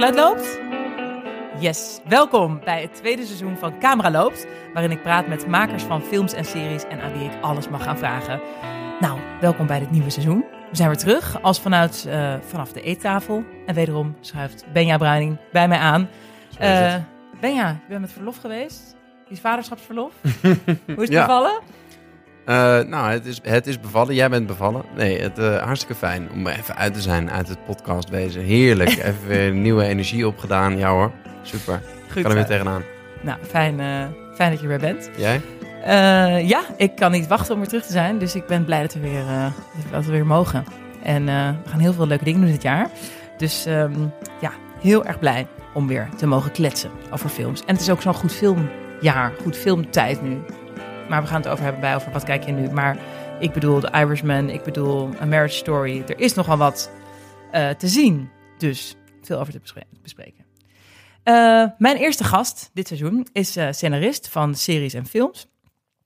geluid loopt? Yes, welkom bij het tweede seizoen van Camera Loopt, waarin ik praat met makers van films en series en aan wie ik alles mag gaan vragen. Nou, welkom bij dit nieuwe seizoen. We zijn weer terug, als vanuit, uh, vanaf de eettafel. En wederom schuift Benja Bruining bij mij aan. Uh, Benja, je bent met verlof geweest. Is vaderschapsverlof. Hoe is het bevallen? Uh, nou, het is, het is bevallen. Jij bent bevallen. Nee, het uh, hartstikke fijn om even uit te zijn uit het podcastwezen. Heerlijk. even weer nieuwe energie opgedaan. Ja hoor, super. Goed, kan er weer tegenaan. Nou, fijn, uh, fijn dat je er weer bent. Jij? ja, ik kan niet wachten om weer terug te zijn. Dus ik ben blij dat we weer, dat we weer mogen. En we gaan heel veel leuke dingen doen dit jaar. Dus um, ja, heel erg blij om weer te mogen kletsen over films. En het is ook zo'n goed filmjaar, goed filmtijd nu. Maar we gaan het over hebben bij over wat kijk je nu. Maar ik bedoel The Irishman, ik bedoel A Marriage Story. Er is nogal wat uh, te zien. Dus veel over te bespreken. Uh, mijn eerste gast dit seizoen is uh, scenarist van series en films.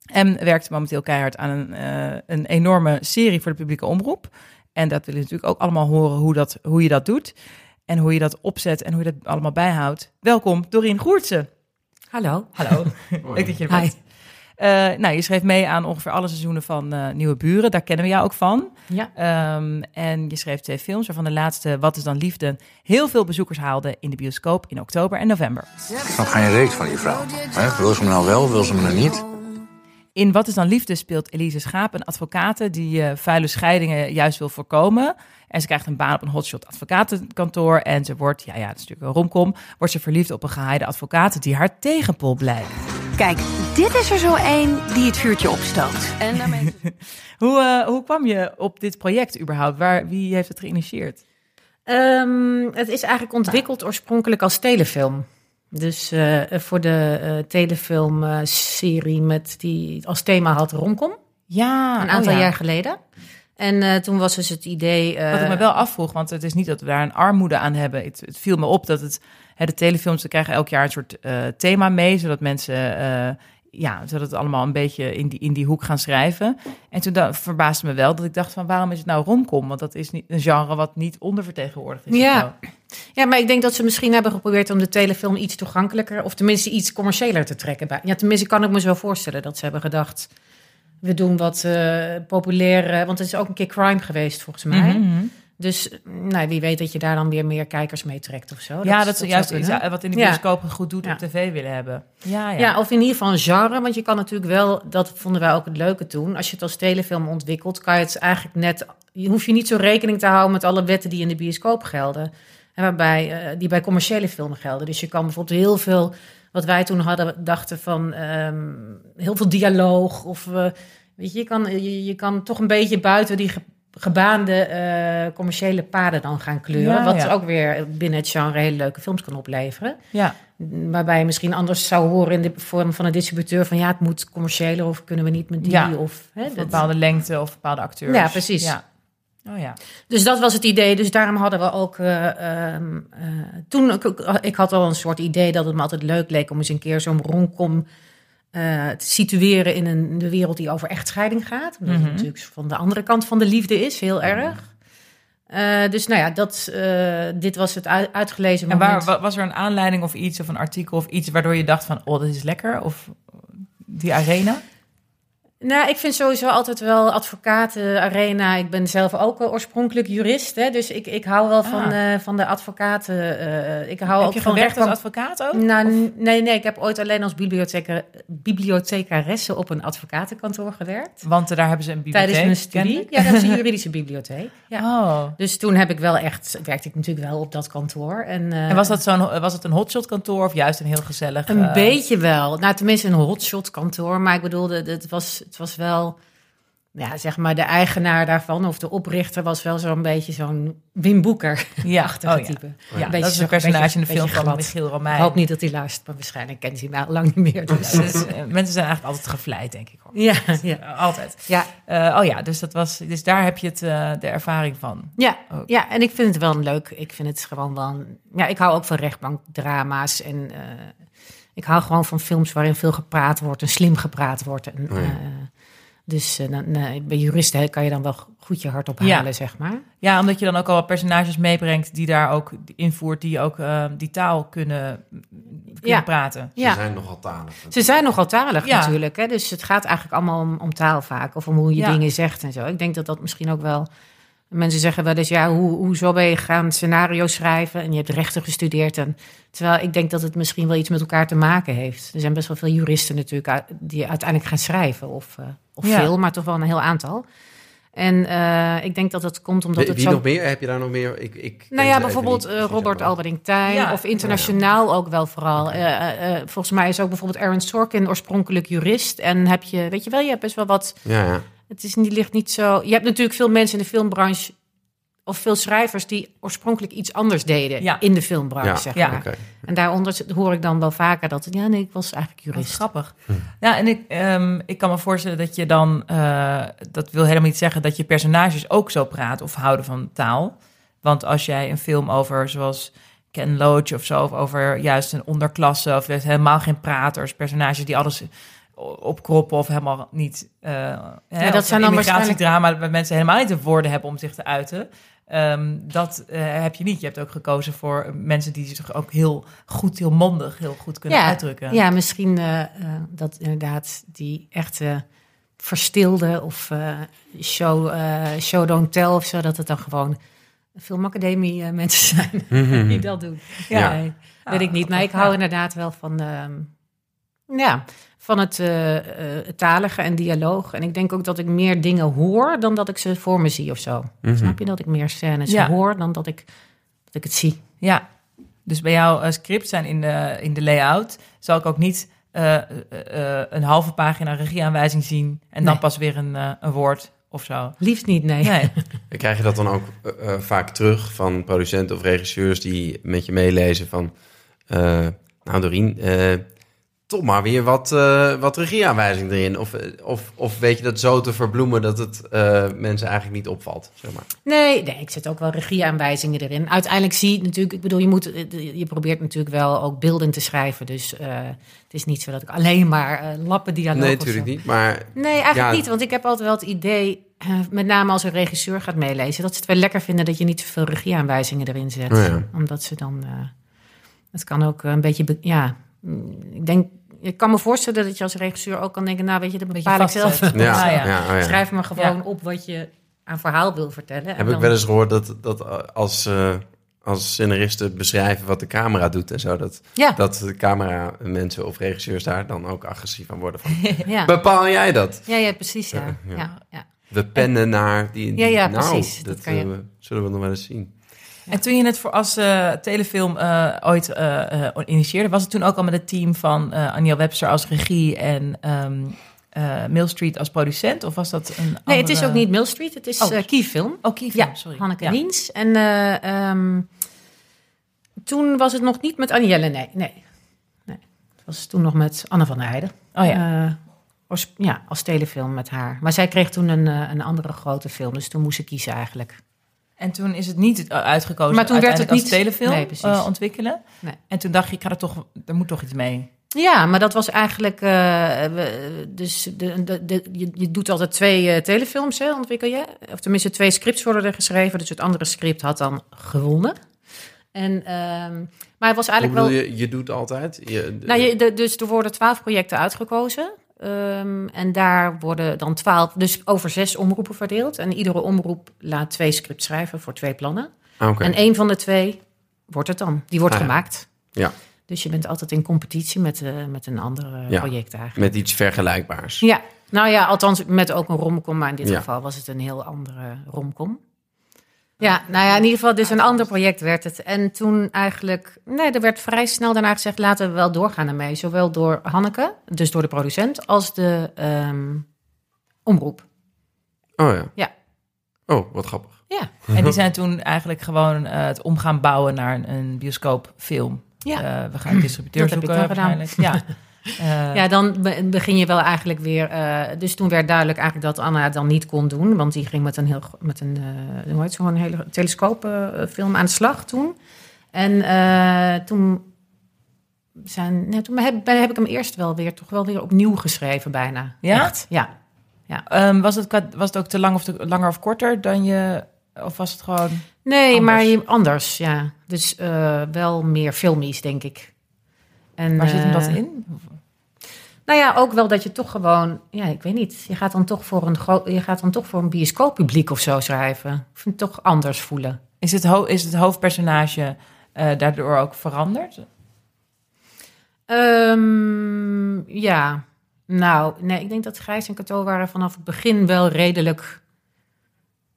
En werkt momenteel keihard aan een, een enorme serie voor de publieke omroep. En dat willen we natuurlijk ook allemaal horen hoe, dat, hoe je dat doet. En hoe je dat opzet en hoe je dat allemaal bijhoudt. Welkom, Dorien Goertsen. Hallo. Hallo. Leuk dat je er bent. Uh, nou, je schreef mee aan ongeveer alle seizoenen van uh, Nieuwe Buren. Daar kennen we jou ook van. Ja. Um, en je schreef twee films, waarvan de laatste, Wat is dan Liefde, heel veel bezoekers haalde in de bioscoop in oktober en november. Ik snap geen reeks van die vrouw. He? Wil ze me nou wel, wil ze me nou niet? In Wat is dan Liefde speelt Elise Schaap een advocate die uh, vuile scheidingen juist wil voorkomen. En ze krijgt een baan op een hotshot advocatenkantoor. En ze wordt, ja, ja, dat is natuurlijk een romcom, wordt ze verliefd op een gehaaide advocaat die haar tegenpol blijkt. Kijk, dit is er zo één die het vuurtje opstoot. En daarmee... hoe, uh, hoe kwam je op dit project überhaupt? Waar, wie heeft het geïnitieerd? Um, het is eigenlijk ontwikkeld oorspronkelijk als telefilm. Dus uh, voor de uh, telefilmserie met die als thema had romcom. Ja, een aantal oh ja. jaar geleden. En uh, toen was dus het idee. Wat ik me wel afvroeg, want het is niet dat we daar een armoede aan hebben. Het, het viel me op dat het. Hè, de telefilms ze krijgen elk jaar een soort thema mee, zodat mensen. Ja, zodat het allemaal een beetje in die, in die hoek gaan schrijven. En toen da- verbaasde me wel dat ik dacht van waarom is het nou romcom? Want dat is niet een genre wat niet ondervertegenwoordigd is. Ja. ja, maar ik denk dat ze misschien hebben geprobeerd om de telefilm iets toegankelijker, of tenminste iets commerciëler te trekken. Bij. Ja, tenminste kan ik me zo voorstellen dat ze hebben gedacht we doen wat uh, populair, want het is ook een keer crime geweest volgens mij. Mm-hmm. Dus nou, wie weet dat je daar dan weer meer kijkers mee trekt of zo. Ja, dat, dat ze juist iets wat in de bioscoop ja. goed doet ja. op tv willen hebben. Ja, ja. ja, of in ieder geval een genre. Want je kan natuurlijk wel, dat vonden wij ook het leuke toen. Als je het als telefilm ontwikkelt, kan je het eigenlijk net... Je hoef je niet zo rekening te houden met alle wetten die in de bioscoop gelden. En waarbij, uh, die bij commerciële filmen gelden. Dus je kan bijvoorbeeld heel veel, wat wij toen hadden, dachten van um, heel veel dialoog of... Uh, Weet je, je kan, je, je kan toch een beetje buiten die gebaande uh, commerciële paden dan gaan kleuren. Ja, wat ja. ook weer binnen het genre hele leuke films kan opleveren. Ja. Waarbij je misschien anders zou horen in de vorm van een distributeur van ja, het moet commerciëler of kunnen we niet met die ja. of hè, of bepaalde lengte of bepaalde acteurs. Ja, precies. Ja. Oh ja. Dus dat was het idee. Dus daarom hadden we ook. Uh, uh, toen ik, ik had al een soort idee dat het me altijd leuk leek om eens een keer zo'n romcom uh, te situeren in een de wereld die over echtscheiding gaat. Omdat Mhm. het natuurlijk van de andere kant van de liefde is, heel erg. Uh, dus nou ja, dat, uh, dit was het uit, uitgelezen En moment. waar, was er een aanleiding of iets, of een artikel of iets... waardoor je dacht van, oh, dat is lekker? Of die arena? Nou, ik vind sowieso altijd wel advocaten, arena. Ik ben zelf ook oorspronkelijk jurist, hè, dus ik, ik hou wel van, Ah. uh, van de advocaten. Uh, ik hou heb ook je van gewerkt als advocaat ook? Nou, nee, nee, ik heb ooit alleen als bibliotheca, bibliothecaresse op een advocatenkantoor gewerkt. Want daar hebben ze een bibliotheek. Tijdens mijn studie. Ja, dat is een juridische bibliotheek. Ja. Oh. Dus toen heb ik wel echt, werkte ik natuurlijk wel op dat kantoor. En, uh, En was, dat zo'n, was het een hotshot kantoor of juist een heel gezellig... Een beetje wel. Nou, tenminste een hotshot kantoor. Maar ik bedoelde, het was, het was wel... Ja, zeg maar, de eigenaar daarvan, of de oprichter, was wel zo'n beetje zo'n Wim Boeker-achtige oh, ja. type. Ja, Beetje dat is een personage beetje- in de film van. Michiel Romein. Ik hoop niet dat hij luistert, maar waarschijnlijk kent hij mij al lang niet meer. Dus. Dus, uh, mensen zijn eigenlijk altijd gevleid, denk ik. Hoor. Ja, ja. Uh, altijd. Ja, Uh, oh ja, dus, dat was, dus daar heb je het, uh, de ervaring van. ja, Ook. ja, en ik vind het wel een leuk. Ik vind het gewoon wel. een- ja, ik hou ook van rechtbankdrama's. En eh, ik hou gewoon van films waarin veel gepraat wordt en slim gepraat wordt. En, Oh ja. Eh, Dus uh, dan, uh, bij juristen kan je dan wel goed je hart ophalen, Ja. zeg maar. Ja, omdat je dan ook al wat personages meebrengt die daar ook invoert, die ook eh, die taal kunnen, kunnen Ja. praten. Ze Ja. zijn nogal talig. Ze zijn nogal talig Ja. natuurlijk. Hè? Dus het gaat eigenlijk allemaal om, om taal vaak. Of om hoe je Ja. dingen zegt en zo. Ik denk dat dat misschien ook wel... Mensen zeggen wel eens, ja, hoe, hoezo ben je gaan scenario schrijven... en je hebt rechten gestudeerd. En, terwijl ik denk dat het misschien wel iets met elkaar te maken heeft. Er zijn best wel veel juristen natuurlijk... die uiteindelijk gaan schrijven. Of, eh, of Ja. veel, maar toch wel een heel aantal. En eh, ik denk dat het komt omdat Wie, het wie zo... nog meer? Heb je daar nog meer? Ik, ik Nou ja, bijvoorbeeld niet eh, Robert. Albering Tijn Ja. of internationaal ook wel vooral. Volgens mij is ook bijvoorbeeld Aaron Sorkin oorspronkelijk jurist. En heb je, weet je wel, je hebt best wel wat... Ja, ja. Het is niet, ligt niet zo... Je hebt natuurlijk veel mensen in de filmbranche... of veel schrijvers die oorspronkelijk iets anders deden Ja. in de filmbranche, Ja, zeg ja. maar. Oké. En daaronder hoor ik dan wel vaker dat... ja, nee, ik was eigenlijk Wat jurist. grappig. Ja, en ik, ehm, ik kan me voorstellen dat je dan, eh, dat wil helemaal niet zeggen dat je personages ook zo praten of houden van taal. Want als jij een film over, zoals Ken Loach of zo, of over juist een onderklasse, of helemaal geen praters, personages die alles opkroppen of helemaal niet. eh hè, dat zijn dan immigratiedrama waar mensen helemaal niet de woorden hebben om zich te uiten. Ehm, dat eh, heb je niet. Je hebt ook gekozen voor mensen die zich ook heel goed, heel mondig, heel goed kunnen ja, uitdrukken. Ja, misschien eh, dat inderdaad die echte verstilde of eh, show, eh, show don't tell of zo, dat het dan gewoon filmacademie mensen zijn die dat doen. Ja. Ja, nee, weet ik niet. Maar ik hou inderdaad wel van, ehm, ja, van het eh, eh, het talige en dialoog. En ik denk ook dat ik meer dingen hoor dan dat ik ze voor me zie of zo. Mhm. Snap je dat ik meer scènes Ja. hoor dan dat ik, dat ik het zie? Ja, dus bij jouw eh, script zijn in de, in de layout zal ik ook niet eh, eh, eh, een halve pagina regieaanwijzing zien en dan Nee. pas weer een, eh, een woord of zo. Liefst niet, nee. Nee. Krijg je dat dan ook vaak terug van producenten of regisseurs die met je meelezen van... eh, nou Dorien, eh, toch maar weer wat, eh, wat regieaanwijzing erin. Of, eh, of, of weet je dat zo te verbloemen dat het eh, mensen eigenlijk niet opvalt, zeg maar. Nee, nee, ik zet ook wel regieaanwijzingen erin. Uiteindelijk zie je natuurlijk, ik bedoel, je, moet, je probeert natuurlijk wel ook beelden te schrijven. Dus het is niet zo dat ik alleen maar lappen dialoog nee, natuurlijk niet, maar... Nee, eigenlijk Ja. niet. Want ik heb altijd wel het idee, met name als een regisseur gaat meelezen, dat ze het wel lekker vinden dat je niet zoveel regieaanwijzingen erin zet. Oh ja. Omdat ze dan. het kan ook een beetje. be- ja, ik denk. Ik kan me voorstellen dat je als regisseur ook kan denken, nou weet je, dat Beetje bepaal ik zelf. Ja, Ah, ja. ja. oh ja. Schrijf maar gewoon Ja. op wat je aan verhaal wil vertellen. En Heb ik dan- wel eens gehoord dat, dat als, eh, als scenaristen beschrijven wat de camera doet en zo... dat, Ja, dat de camera mensen of regisseurs daar dan ook agressief aan worden van... ja. Bepaal jij dat? ja, ja, precies. Ja. Ja, Ja, ja. ja. We pennen naar die... Ja, ja, nou, precies. Dat, Dat kan je- eh, zullen we nog wel eens zien. En toen je het voor als eh, telefilm eh, ooit eh, initieerde, was het toen ook al met het team van Aniel Webster als regie en Mill Street als producent? Of was dat een Nee, het is andere- ook niet Mill Street, het is Oh. Keyfilm. Oh, Keyfilm, Ja, sorry. Hanneke Ja. En eh, ehm, toen was het nog niet met Anielle, nee. nee. nee. Het was toen nog met Anne van der Heijden. Oh ja. Als, ja, als telefilm met haar. Maar zij kreeg toen een, een andere grote film, dus toen moest ze kiezen eigenlijk. En toen is het niet uh, uitgekozen Maar toen werd het niet- als telefilm Nee, eh, ontwikkelen. Nee. En toen dacht je, ik ga er toch, er moet toch iets mee. Ja, maar dat was eigenlijk. eh, we- dus de, de, de- je, je doet altijd twee eh, telefilms, hè, ontwikkel je. Of tenminste, twee scripts worden er geschreven. Dus het andere script had dan gewonnen. En, ehm, maar het was eigenlijk wel. je, je doet altijd? Je, Nou, je, de- dus er worden twaalf projecten uitgekozen. Ehm, en daar worden dan twaalf, dus over zes omroepen verdeeld. En iedere omroep laat twee scripts schrijven voor twee plannen. Ah, Oké. En één van de twee wordt het dan. Die wordt Ah, ja. gemaakt. Ja. Dus je bent altijd in competitie met, eh, met een ander eh, Ja. project eigenlijk. Met iets vergelijkbaars. Ja, nou ja, althans met ook een romcom, maar in dit Ja. geval was het een heel andere romcom. Ja, nou ja, in ieder geval, dus een ander project werd het. En toen eigenlijk, nee, er werd vrij snel daarna gezegd, laten we wel doorgaan ermee. Zowel door Hanneke, dus door de producent, als de ehm, omroep. Oh ja. Ja. Oh, wat grappig. Ja, En die zijn toen eigenlijk gewoon eh, het om gaan bouwen naar een, een bioscoopfilm. ja. Eh, we gaan een distributeur Dat heb ik zoeken dan gedaan. waarschijnlijk. Ja. Eh, ja, dan be- begin je wel eigenlijk weer. eh, dus toen werd duidelijk eigenlijk dat Anna het dan niet kon doen. Want die ging met een heel met een, eh hoe heet zo'n hele telescoopfilm aan de slag toen. En toen zijn. Nee, toen heb, heb ik hem eerst wel weer toch wel weer opnieuw geschreven bijna. Ja? Echt, ja. Ja. Ehm, was, het, was het ook te lang of te, langer of korter dan je... Of was het gewoon... Nee, Anders. maar anders, ja. Dus wel meer filmies, denk ik. En, Waar zit hem dat in? Nou ja, ook wel dat je toch gewoon, ja, ik weet niet. Je gaat dan toch voor een, gro- je gaat dan toch voor een bioscooppubliek of zo schrijven. Ik vind het toch anders voelen. Is het, ho- is het hoofdpersonage eh, daardoor ook veranderd? Ehm, ja, nou, nee, ik denk dat Gijs en Cato waren vanaf het begin wel redelijk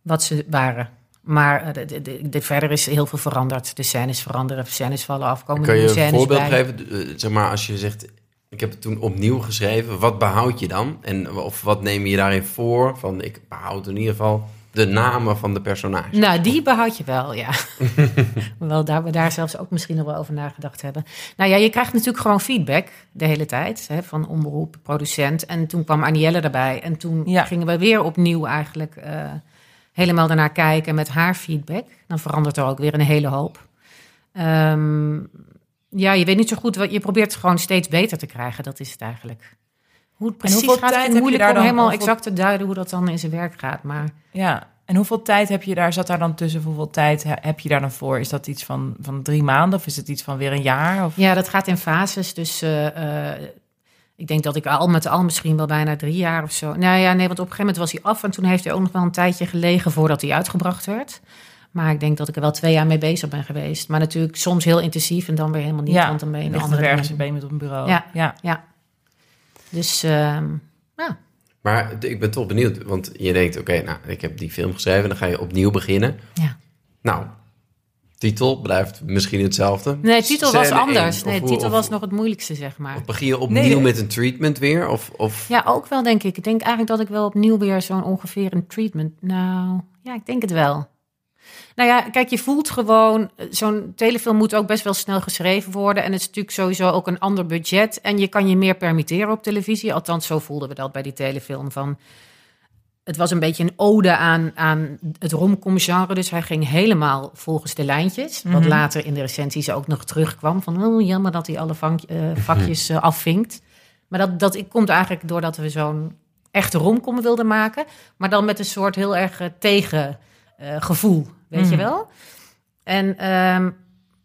wat ze waren. Maar eh, de, de, de- de- verder is heel veel veranderd. De scènes veranderen, scènes vallen af, komen Kan je een voorbeeld bij. geven? Eh, Zeg maar, als je zegt, ik heb het toen opnieuw geschreven. Wat behoud je dan? En, of wat neem je daarin voor? Van, ik behoud in ieder geval de namen van de personages. Nou, die behoud je wel, ja. Hoewel daar we daar zelfs ook misschien nog wel over nagedacht hebben. Nou ja, je krijgt natuurlijk gewoon feedback de hele tijd hè, van omroep, producent. En toen kwam Anielle erbij. En toen Ja. gingen we weer opnieuw eigenlijk eh, helemaal daarnaar kijken met haar feedback. Dan verandert er ook weer een hele hoop. Ehm, ja, je weet niet zo goed wat je probeert het gewoon steeds beter te krijgen. Dat is het eigenlijk. Hoe het precies gaat, tijd je moeilijk daar om dan- helemaal hoeveel- exact te duiden hoe dat dan in zijn werk gaat. Maar Ja. En hoeveel tijd heb je daar, zat daar dan tussen? Hoeveel tijd he- heb je daar dan voor? Is dat iets van, van drie maanden of is het iets van weer een jaar? Of? Ja, dat gaat in fases. Dus eh, eh, ik denk dat ik al met al misschien wel bijna drie jaar of zo. Nou ja, nee, want op een gegeven moment was hij af. En toen heeft hij ook nog wel een tijdje gelegen voordat hij uitgebracht werd. Maar ik denk dat ik er wel twee jaar mee bezig ben geweest. Maar natuurlijk soms heel intensief en dan weer helemaal niet. Ja, want dan ben je een andere er ergens ben je met op een bureau. Ja. ja. Ja. Dus ehm, Maar d- ik ben toch benieuwd, want je denkt, oké, nou, ik heb die film geschreven, dan ga je opnieuw beginnen. ja. Nou, titel blijft misschien hetzelfde. Nee, titel was anders. Nee, titel of- was nog het moeilijkste, zeg maar. Of begin je opnieuw nee. met een treatment weer? Of, of Ja, ook wel, denk ik. Ik denk eigenlijk dat ik wel opnieuw weer zo'n ongeveer een treatment... Nou, ja, ik denk het wel. Nou ja, kijk, je voelt gewoon... eh, Zo'n telefilm moet ook best wel snel geschreven worden. En het is natuurlijk sowieso ook een ander budget. En je kan je meer permitteren op televisie. Althans, zo voelden we dat bij die telefilm. Van, het was een beetje een ode aan, aan het romcom-genre. Dus hij ging helemaal volgens de lijntjes. Wat Mhm. later in de recensies ook nog terugkwam. Van, oh, jammer dat hij alle vank- eh, vakjes eh, afvinkt. Maar dat, dat komt eigenlijk doordat we zo'n echte romcom wilden maken. Maar dan met een soort heel erg tegengevoel, weet je Mhm. wel? En, ehm,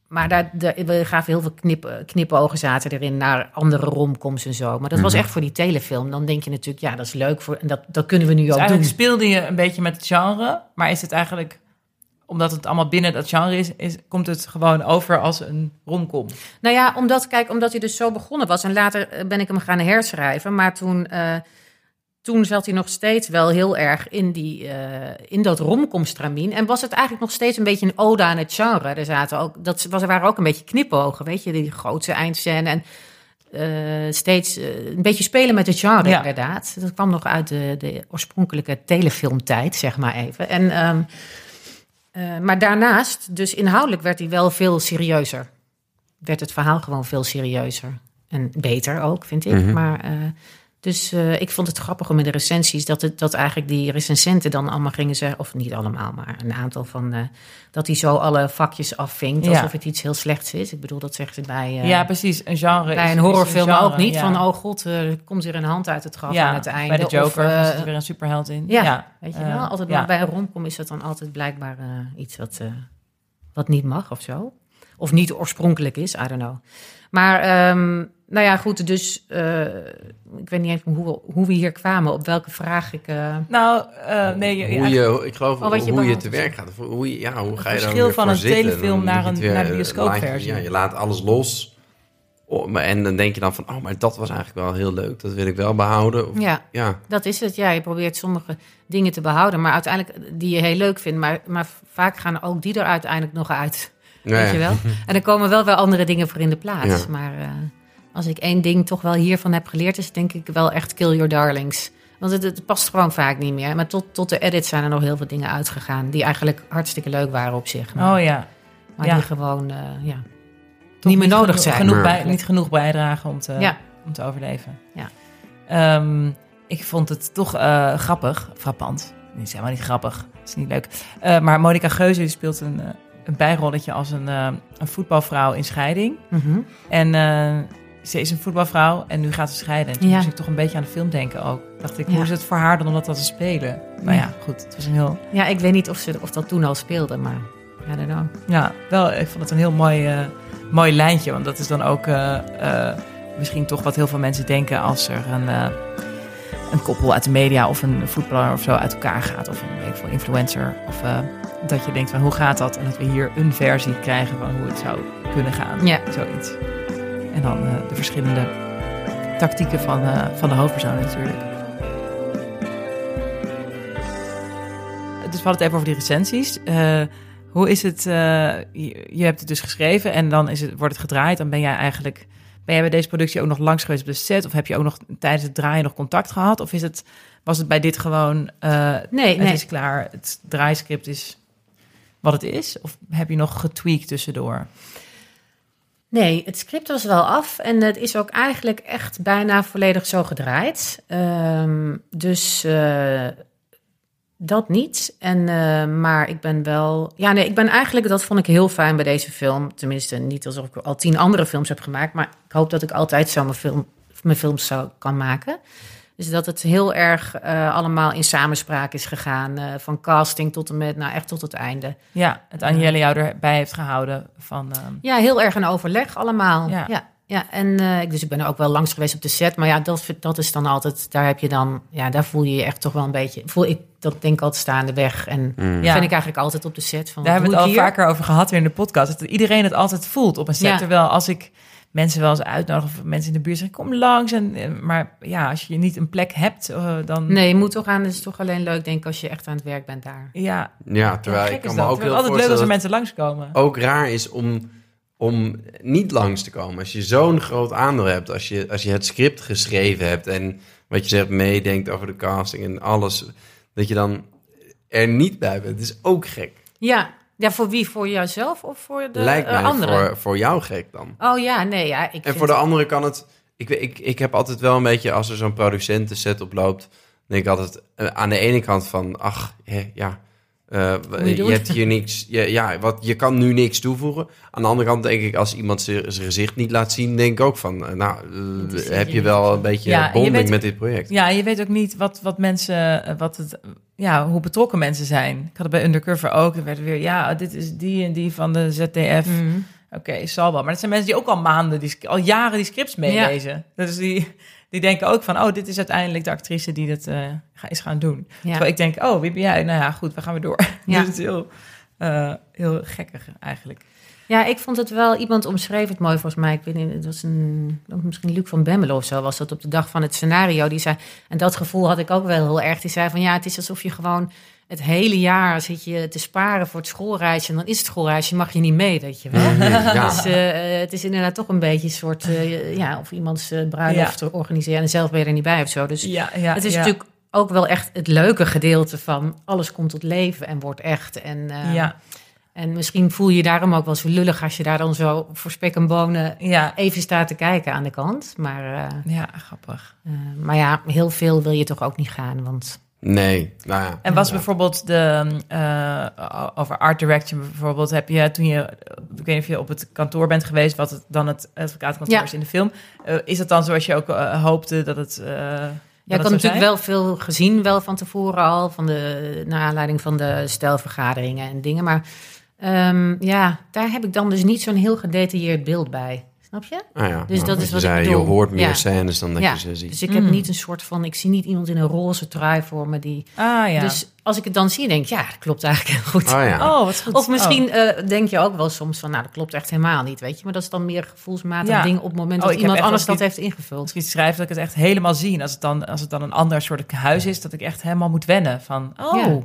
maar daar, daar, we gaven heel veel knip, knipogen zaten erin naar andere romcoms en zo. Maar dat was Mhm. echt voor die telefilm. Dan denk je natuurlijk, ja, dat is leuk. Voor, en dat, dat kunnen we nu Dus ook doen. eigenlijk speelde je een beetje met het genre, maar is het eigenlijk, omdat het allemaal binnen dat genre is, is komt het gewoon over als een romcom? Nou ja, omdat, kijk, omdat hij dus zo begonnen was. En later eh, ben ik hem gaan herschrijven. Maar toen, eh, toen zat hij nog steeds wel heel erg in, die, eh, in dat romcom-stramien. En was het eigenlijk nog steeds een beetje een ode aan het genre. Er, zaten ook, dat was, er waren ook een beetje knipogen, weet je. Die grootste eindscène en eh, steeds eh, een beetje spelen met het genre, Ja. inderdaad. Dat kwam nog uit de, de oorspronkelijke telefilmtijd, zeg maar even. En, ehm, eh, maar daarnaast, dus inhoudelijk werd hij wel veel serieuzer werd het verhaal gewoon veel serieuzer. En beter ook, vind ik. Mhm. Maar, eh, dus eh, ik vond het grappig om in de recensies... dat, het, dat eigenlijk die recensenten dan allemaal gingen zeggen... of niet allemaal, maar een aantal van... eh, dat hij zo alle vakjes afvinkt, Ja. alsof het iets heel slechts is. Ik bedoel, dat zeggen ze bij, eh, ja, precies. Een genre. bij een horrorfilm genre, ook niet. ja. Van, oh god, er komt weer een hand uit het graf ja, aan het einde. Bij de Joker Of, zit er weer een superheld in. ja, weet je wel. Altijd maar bij een romcom is dat dan altijd blijkbaar iets wat, wat niet mag of zo. Of niet oorspronkelijk is, I don't know. Maar, ehm, nou ja, goed, dus eh, ik weet niet eens hoe, we- hoe we hier kwamen, op welke vraag ik... eh, Nou, eh, nee, je- hoe je, ik geloof Oh, wat je hoe je te werk gaat. Of Hoe je, ja, hoe ga je daar verschil weer van een zitten? telefilm Dan naar een- het weer, naar bioscoopversie. Ja, je laat alles los. Oh, en dan denk je dan van, oh, maar dat was eigenlijk wel heel leuk. Dat wil ik wel behouden. Of, ja, ja. dat is het. Ja, je probeert sommige dingen te behouden, maar uiteindelijk die je heel leuk vindt. Maar, maar vaak gaan ook die er uiteindelijk nog uit. Ja, Weet je wel? En er komen wel weer andere dingen voor in de plaats. Ja. Maar eh, als ik één ding toch wel hiervan heb geleerd, is denk ik wel echt kill your darlings. Want het, het past gewoon vaak niet meer. Maar tot, tot de edit zijn er nog heel veel dingen uitgegaan die eigenlijk hartstikke leuk waren op zich. Maar, Oh ja. maar ja. die gewoon eh, ja, Toch niet meer nodig zijn. Genoeg Maar- bij, niet genoeg bijdragen om te, Ja. om te overleven. Ja. Ehm, ik vond het toch eh, grappig, frappant. Het is helemaal niet grappig, het is niet leuk. Eh, maar Monica Geuze die speelt een, eh, een bijrolletje als een, eh, een voetbalvrouw in scheiding. Mhm. En eh, ze is een voetbalvrouw en nu gaat ze scheiden. En toen Ja. moest ik toch een beetje aan de film denken ook. Dacht ik, Ja. hoe is het voor haar dan om dat te spelen? Maar Ja. ja, goed, het was een heel... Ja, ik weet niet of, ze, of dat toen al speelde, maar I don't know. Ja, wel, ik vond het een heel mooi, eh, mooi lijntje. Want dat is dan ook misschien toch wat heel veel mensen denken als er een, een koppel uit de media of een voetballer of zo uit elkaar gaat. Of een weet ik veel, influencer. Of dat je denkt van hoe gaat dat? En dat we hier een versie krijgen van hoe het zou kunnen gaan. Ja. Zoiets. En dan eh, de verschillende tactieken van, eh, van de hoofdpersoon natuurlijk. Dus we hadden het even over die recensies. Eh, hoe is het? je, je hebt het dus geschreven en dan is het, wordt het gedraaid. Dan ben jij eigenlijk. Ben jij bij deze productie ook nog langs geweest op de set? Of heb je ook nog tijdens het draaien nog contact gehad? Of is het, was het bij dit gewoon. Nee, het nee. is klaar, het draaiscript is wat het is? Of heb je nog getweakt tussendoor? Nee, het script was wel af en het is ook eigenlijk echt bijna volledig zo gedraaid. Ehm, dus eh, dat niet. En, eh, maar ik ben wel. Ja, nee, ik ben eigenlijk. Dat vond ik heel fijn bij deze film. Tenminste, niet alsof ik al tien andere films heb gemaakt. Maar ik hoop dat ik altijd zo mijn, film, mijn films zou kan maken. Dus dat het heel erg eh, allemaal in samenspraak is gegaan. eh, van casting tot en met, nou echt tot het einde. Ja, het Agnelle jou erbij heeft gehouden van. ehm, Ja, heel erg een overleg allemaal. Ja. Ja, ja, en eh, ik- dus ik ben er ook wel langs geweest op de set. Maar ja, dat, dat is dan altijd, daar heb je dan, ja, daar voel je je echt toch wel een beetje, voel ik dat denk ik altijd staande weg. En Mm. Ja. vind ik eigenlijk altijd op de set van. Daar hebben we het al hier? vaker over gehad weer in de podcast. Dat iedereen het altijd voelt op een set. Ja. Terwijl als ik mensen wel eens uitnodig of mensen in de buurt zeggen, kom langs. En, maar ja, als je niet een plek hebt, eh, dan... Nee, je moet toch aan, het is toch alleen leuk denk ik als je echt aan het werk bent daar. Ja, Ja, terwijl gek ik is kan dat. me ook heel altijd leuk als er mensen langskomen. ook raar is om, om niet langs te komen. Als je zo'n groot aandeel hebt, als je, als je het script geschreven hebt en wat je zegt meedenkt over de casting en alles, dat je dan er niet bij bent. Het is ook gek. Ja, ja voor wie? Voor jouzelf of voor de Lijkt eh, mij anderen? voor, voor jou gek dan. Oh ja, nee, ja. Ik En voor de anderen kan het. Ik, ik, ik heb altijd wel een beetje, als er zo'n producentenset oploopt, denk ik altijd eh, aan de ene kant van, ach, hè, ja, eh, je hebt hier niks, je, ja, wat, je kan nu niks toevoegen. Aan de andere kant denk ik, als iemand zijn gezicht niet laat zien, denk ik ook van, eh, nou, eh, heb je wel een beetje Ja, bonding weet- met dit project. Ja, je weet ook niet wat, wat mensen, wat het, ja, hoe betrokken mensen zijn. Ik had het bij Undercover ook. Er werd weer, ja, dit is die en die van de ZDF. Mhm. Oké, zal wel. Maar dat zijn mensen die ook al maanden, die, al jaren die scripts meelezen. Dus die, die denken ook van, oh, dit is uiteindelijk de actrice die dat eh, is gaan doen. Ja. Terwijl ik denk, oh, wie ben jij? Nou ja, goed, we gaan weer door. Ja. Dus het is heel, eh, heel gekkig eigenlijk. Ja, ik vond het wel, iemand omschreef het mooi volgens mij. Ik weet niet, het was een, misschien Luc van Bemmelen of zo, was dat op de dag van het scenario. Die zei, en dat gevoel had ik ook wel heel erg. Die zei van ja, het is alsof je gewoon het hele jaar zit je te sparen voor het schoolreisje. En dan is het schoolreisje, mag je niet mee, weet je wel. Ja. Dus eh, het is inderdaad toch een beetje een soort, eh, ja, of iemands eh, bruiloft te organiseren. En zelf ben je er niet bij of zo. Dus Ja, ja, het is ja. natuurlijk ook wel echt het leuke gedeelte van alles komt tot leven en wordt echt. En, eh, Ja, en misschien voel je je daarom ook wel zo lullig als je daar dan zo voor spek en bonen ja, even staat te kijken aan de kant. Maar, eh, ja, grappig. eh, maar ja, heel veel wil je toch ook niet gaan. Want Nee, nou ja. En was Ja. bijvoorbeeld de, eh, over art direction bijvoorbeeld, heb je toen je, ik weet niet of je op het kantoor bent geweest, wat het dan het advocatenkantoor Ja. is in de film. Eh, is dat dan zoals je ook eh, hoopte dat het. eh dat ja, ik had natuurlijk zijn? wel veel gezien, wel van tevoren al, van de, naar aanleiding van de stelvergaderingen en dingen. Maar ehm, ja, daar heb ik dan dus niet zo'n heel gedetailleerd beeld bij. Snap je? Ah ja. Dus nou, dat is wat ik zei, bedoel. Je hoort meer Ja. scènes dan dat Ja, je ze ziet. Dus ik heb Mm. niet een soort van, ik zie niet iemand in een roze trui voor me die. Ah ja. Dus als ik het dan zie, denk ik, ja, dat klopt eigenlijk heel goed. Oh ja. oh, wat goed. Of misschien Oh. eh, denk je ook wel soms van, nou, dat klopt echt helemaal niet, weet je. Maar dat is dan meer gevoelsmatig Ja. ding op het moment Oh, dat iemand anders dat heeft ingevuld. Als ik iets schrijf, dat ik het echt helemaal zie. Als het dan, als het dan een ander soort huis is, dat ik echt helemaal moet wennen. Van, oh,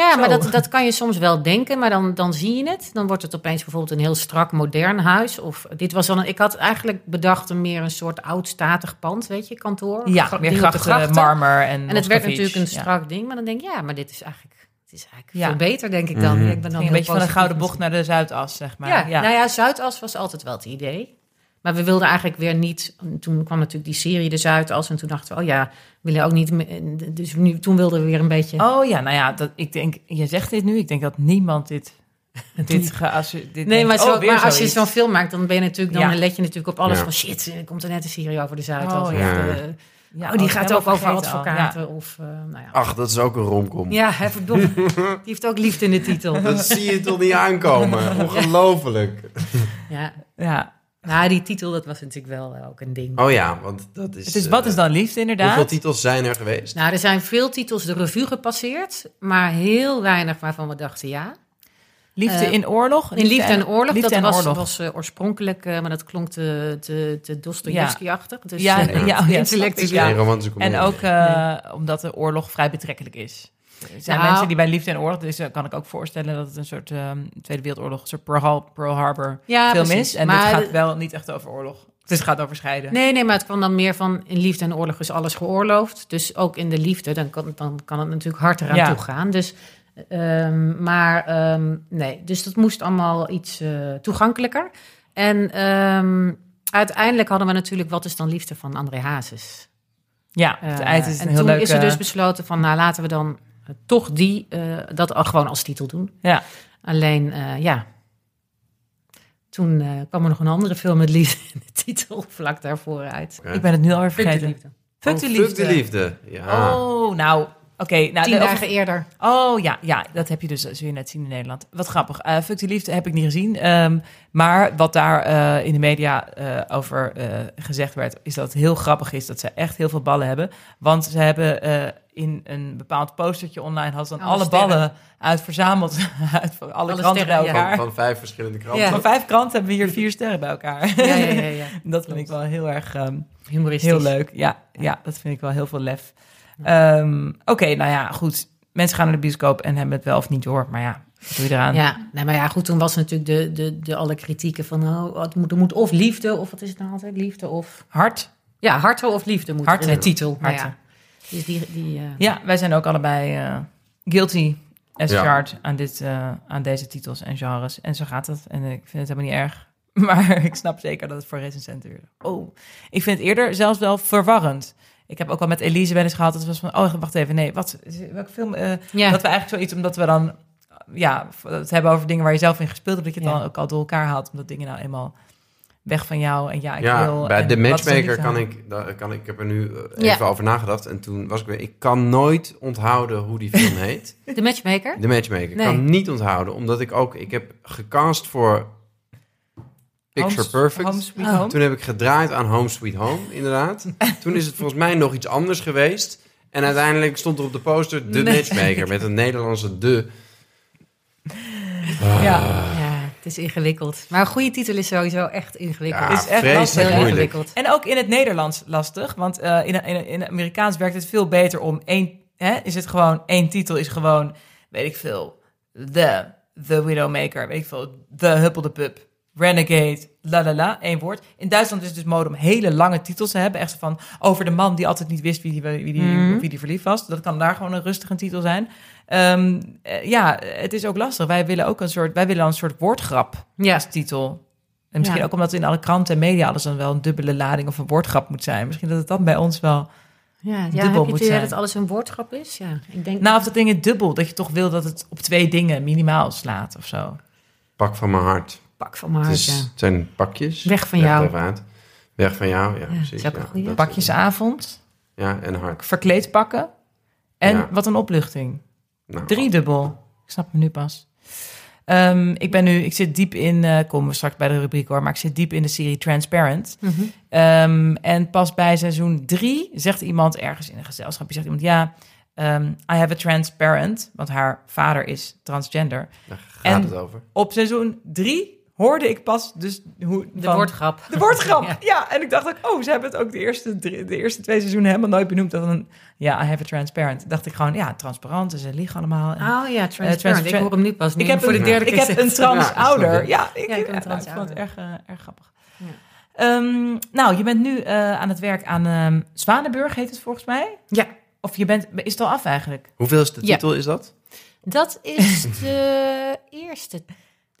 Ja. Zo. maar dat, dat kan je soms wel denken, maar dan, dan zie je het. Dan wordt het opeens bijvoorbeeld een heel strak modern huis. Of dit was dan, een, ik had eigenlijk bedacht een meer een soort oud statig pand, weet je, kantoor. ja, Gra- meer grachten, marmer en En het werd natuurlijk een Ja. strak ding, maar dan denk ik, ja, maar dit is eigenlijk, het is eigenlijk Ja. veel beter, denk ik dan. Mhm. Ik ben dan een beetje van de gouden bocht naar de Zuidas, zeg maar. Ja, ja. nou ja, Zuidas was altijd wel het idee. Maar we wilden eigenlijk weer niet. Toen kwam natuurlijk die serie de Zuidas. En toen dachten we, oh ja, willen ook niet. me- Dus nu, toen wilden we weer een beetje. Oh ja, nou ja, dat, ik denk, je zegt dit nu. Ik denk dat niemand dit dit dit Nee, denkt, maar, zo, oh, maar als je zo'n film maakt, dan ben je natuurlijk, dan Ja. let je natuurlijk op alles Ja. van shit, er komt er net een serie over de Zuidas. Oh, of, ja. eh, Ja, oh, die gaat ook over advocaten. Of, eh, nou ja. Ach, dat is ook een romcom. Ja, hè, verdomme. Die heeft ook liefde in de titel. Dat zie je toch niet aankomen? Ongelooflijk. Ja. Ja, Nou, die titel, dat was natuurlijk wel eh, ook een ding. Oh ja, want dat is... het is wat eh, is dan liefde inderdaad? Hoeveel titels zijn er geweest? Nou, er zijn veel titels de revue gepasseerd, maar heel weinig waarvan we dachten ja. liefde eh, in oorlog? In Liefde en Oorlog, Liefde dat en was, oorlog. was eh, oorspronkelijk, eh, maar dat klonk te, te, te Dostoevsky-achtig. Dus, ja, eh, ja, ja, ja. romantische En ook eh, omdat de oorlog vrij betrekkelijk is. Er zijn Nou. mensen die bij Liefde en Oorlog, dus eh, kan ik ook voorstellen dat het een soort ehm, Tweede Wereldoorlog, een soort Pearl, Har- Pearl Harbor Ja, film precies. is. En maar, het gaat wel niet echt over oorlog. Het gaat over scheiden. Nee, nee, maar het kwam dan meer van in liefde en oorlog is alles geoorloofd. Dus ook in de liefde, dan kan, dan kan het natuurlijk hard eraan Ja. toe gaan. Dus, ehm, maar ehm, nee, dus dat moest allemaal iets eh, toegankelijker. En uiteindelijk hadden we natuurlijk Wat is dan liefde van André Hazes. Ja, het Eh, eind is een en heel toen leuk... is er dus besloten van, nou laten we dan toch die, eh, dat al gewoon als titel doen. ja. Alleen, eh, ja, toen eh, kwam er nog een andere film met liefde in de titel vlak daarvoor uit. Ik ben het nu alweer Fuck de vergeten. liefde. Fuck Oh, de liefde. Fuck de liefde. Ja. Oh, nou, oké. nou, Tien de- dagen eerder. Oh ja, ja, dat heb je dus, zul je net zien in Nederland. Wat grappig. Eh Fuck die liefde heb ik niet gezien. Ehm, maar wat daar eh, in de media eh, over eh, gezegd werd, is dat het heel grappig is dat ze echt heel veel ballen hebben. Want ze hebben eh, in een bepaald postertje online hadden ze dan Alle ballen uit verzameld. uit alle, Alle kranten bij ja. elkaar. Van, van vijf verschillende kranten. Ja. Van vijf kranten hebben we hier vier sterren bij elkaar. Ja, ja, ja, ja. dat vind ik wel heel erg ehm, Humoristisch. Heel leuk, ja, ja, dat vind ik wel heel veel lef. Ehm, Oké, nou ja, goed. Mensen gaan naar de bioscoop en hebben het wel of niet door. Maar ja, wat doe je eraan? Ja, nee, maar ja, goed, toen was natuurlijk de, de, de alle kritieken van, oh, het moet, er moet of liefde, of wat is het nou altijd, liefde of... Hart. Ja, harte of liefde moet Harte. in de titel. Nou Harte. ja, dus die, die eh, Ja, wij zijn ook allebei eh, guilty as Ja. charged aan, dit, eh, aan deze titels en genres. En zo gaat het. En ik vind het helemaal niet erg. Maar ik snap zeker dat het voor recensenten weer... Oh, ik vind het eerder zelfs wel verwarrend. Ik heb ook al met Elise wel eens gehad. Dat het was van, oh, wacht even, nee, wat, welke film... eh, ja. Dat we eigenlijk zoiets, omdat we dan ja, het hebben over dingen waar je zelf in gespeeld hebt, dat je het Ja. dan ook al door elkaar haalt. Omdat dingen nou eenmaal weg van jou en ja, ik ja, wil. bij de matchmaker kan ik, daar kan ik, heb er nu eh, Ja. even over nagedacht. En toen was ik weer, ik kan nooit onthouden hoe die film heet. De matchmaker? De matchmaker. Nee. kan niet onthouden, omdat ik ook, ik heb gecast voor Picture Home- Perfect. Home Sweet Oh. Home. Toen heb ik gedraaid aan Home Sweet Home, inderdaad. Toen is het volgens mij nog iets anders geweest. En uiteindelijk stond er op de poster de Nee. matchmaker met een Nederlandse de. Ja, Ja, het is ingewikkeld. Maar een goede titel is sowieso echt ingewikkeld. Ja, is echt vreselijk lastig. heel moeilijk. ingewikkeld. en ook in het Nederlands lastig, want eh, in, in, Amerikaans werkt het veel beter om één. Hè, is het gewoon één titel? Is gewoon, weet ik veel, The, The Widowmaker, weet ik veel, The Huppel de Pup, Renegade, la la la, één woord. In Duitsland is het dus mode om hele lange titels te hebben. Echt van over de man die altijd niet wist wie die, wie die, Mhm. wie die verliefd was. Dat kan daar gewoon een rustige titel zijn. Ehm, eh, ja, het is ook lastig. Wij willen ook een soort, wij willen een soort woordgrap Ja. als titel. En misschien Ja. ook omdat in alle kranten en media alles dan wel een dubbele lading of een woordgrap moet zijn. Misschien dat het dan bij ons wel. Ja, ja dubbel heb je moet zijn. dat alles een woordgrap is? Ja, ik denk... Nou, of dat ding het dubbel, dat je toch wil dat het op twee dingen minimaal slaat of zo. Pak van mijn hart. Pak van mijn Het, hart, is, ja. het zijn pakjes. Weg van jou. Weg van jou, ja, Ja, precies. dat- Pakjesavond, Ja, en hart. verkleed pakken en Ja. wat een opluchting. Nou, Driedubbel. Ik snap me nu pas. Ehm, ik ben nu, ik zit diep in, eh komen we straks bij de rubriek hoor, maar ik zit diep in de serie Transparent. Mhm. Ehm, en pas bij seizoen drie zegt iemand ergens in een gezelschap, zegt iemand, ja, ehm, I have a transparent, want haar vader is transgender. Daar gaat En- het over. Op seizoen drie hoorde ik pas dus hoe... De van- woordgrap. De woordgrap, Ja. ja. En ik dacht ook, oh, ze hebben het ook de eerste, drie- de eerste twee seizoenen helemaal nooit benoemd. Dat een, ja, I have a transparent. Dacht ik gewoon, ja, transparant, en ze liegen allemaal. En- Oh ja, transparent. trans- ik hoor hem nu pas. Nu ik heb, voor de een, derde ik keer heb een zegt. trans Ja. Ja, ik, Ja, ik heb een ja, trans ik vond het erg, eh, erg grappig. Ja. Ehm, nou, je bent nu eh, aan het werk aan ehm Zwanenburg, heet het volgens mij. Ja, Of je bent, is het al af eigenlijk? Hoeveel is de Ja. titel is dat? dat is de eerste.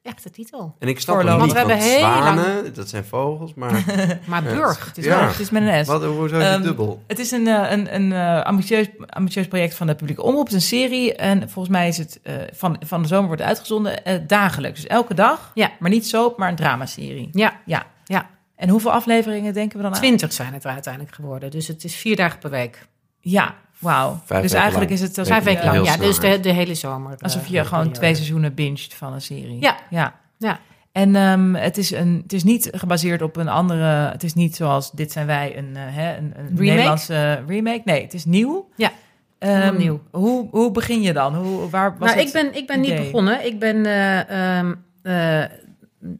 Echte titel. En ik snap het niet, Want we want hebben heel zwanen, dat zijn vogels, maar Maar Burg. Het is, Ja. het is met een S. wat, hoezo is Ehm, het dubbel? Het is een, eh, een, een eh, ambitieus, ambitieus project van de publieke omroep. Het is een serie en volgens mij is het eh, van, van de zomer wordt het uitgezonden eh, dagelijks. Dus elke dag, Ja. maar niet soap, maar een dramaserie. Ja, Ja. ja. En hoeveel afleveringen denken we dan aan? twintig zijn het er uiteindelijk geworden. Dus het is vier dagen per week. Ja, wauw. Dus eigenlijk lang. is het alsof, Vijf weken lang, ja. snel, Dus de, de hele zomer. alsof eh, je gewoon periode. twee seizoenen binged van een serie. Ja. ja. Ja. En ehm, het, is een, het is niet gebaseerd op een andere... Het is niet zoals Dit zijn wij, een, eh, hè, een, een Remake? Nederlandse remake. Nee, het is nieuw. Ja, Ehm, nieuw. Hoe, hoe begin je dan? Hoe, waar was nou, ik ben, ik ben niet begonnen. Ik ben eh, ehm, eh,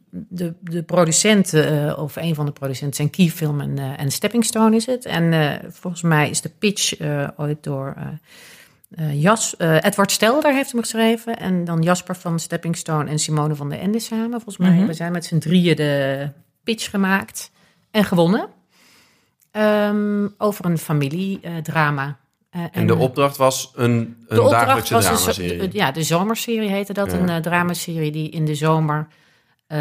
de, de producent, eh, of een van de producenten, zijn Keyfilm en, eh, en Stepping Stone is het. En eh, volgens mij is de pitch ooit door Jas, Edward Stelder heeft hem geschreven. En dan Jasper van Stepping Stone en Simone van der Ende samen. Volgens mij Mhm. hebben zij met z'n drieën de pitch gemaakt en gewonnen. Ehm, over een familiedrama. Eh, En de opdracht was een, een de opdracht dagelijkse een dramaserie. de- ja, de zomerserie heette dat. Ja. Een uh, dramaserie die in de zomer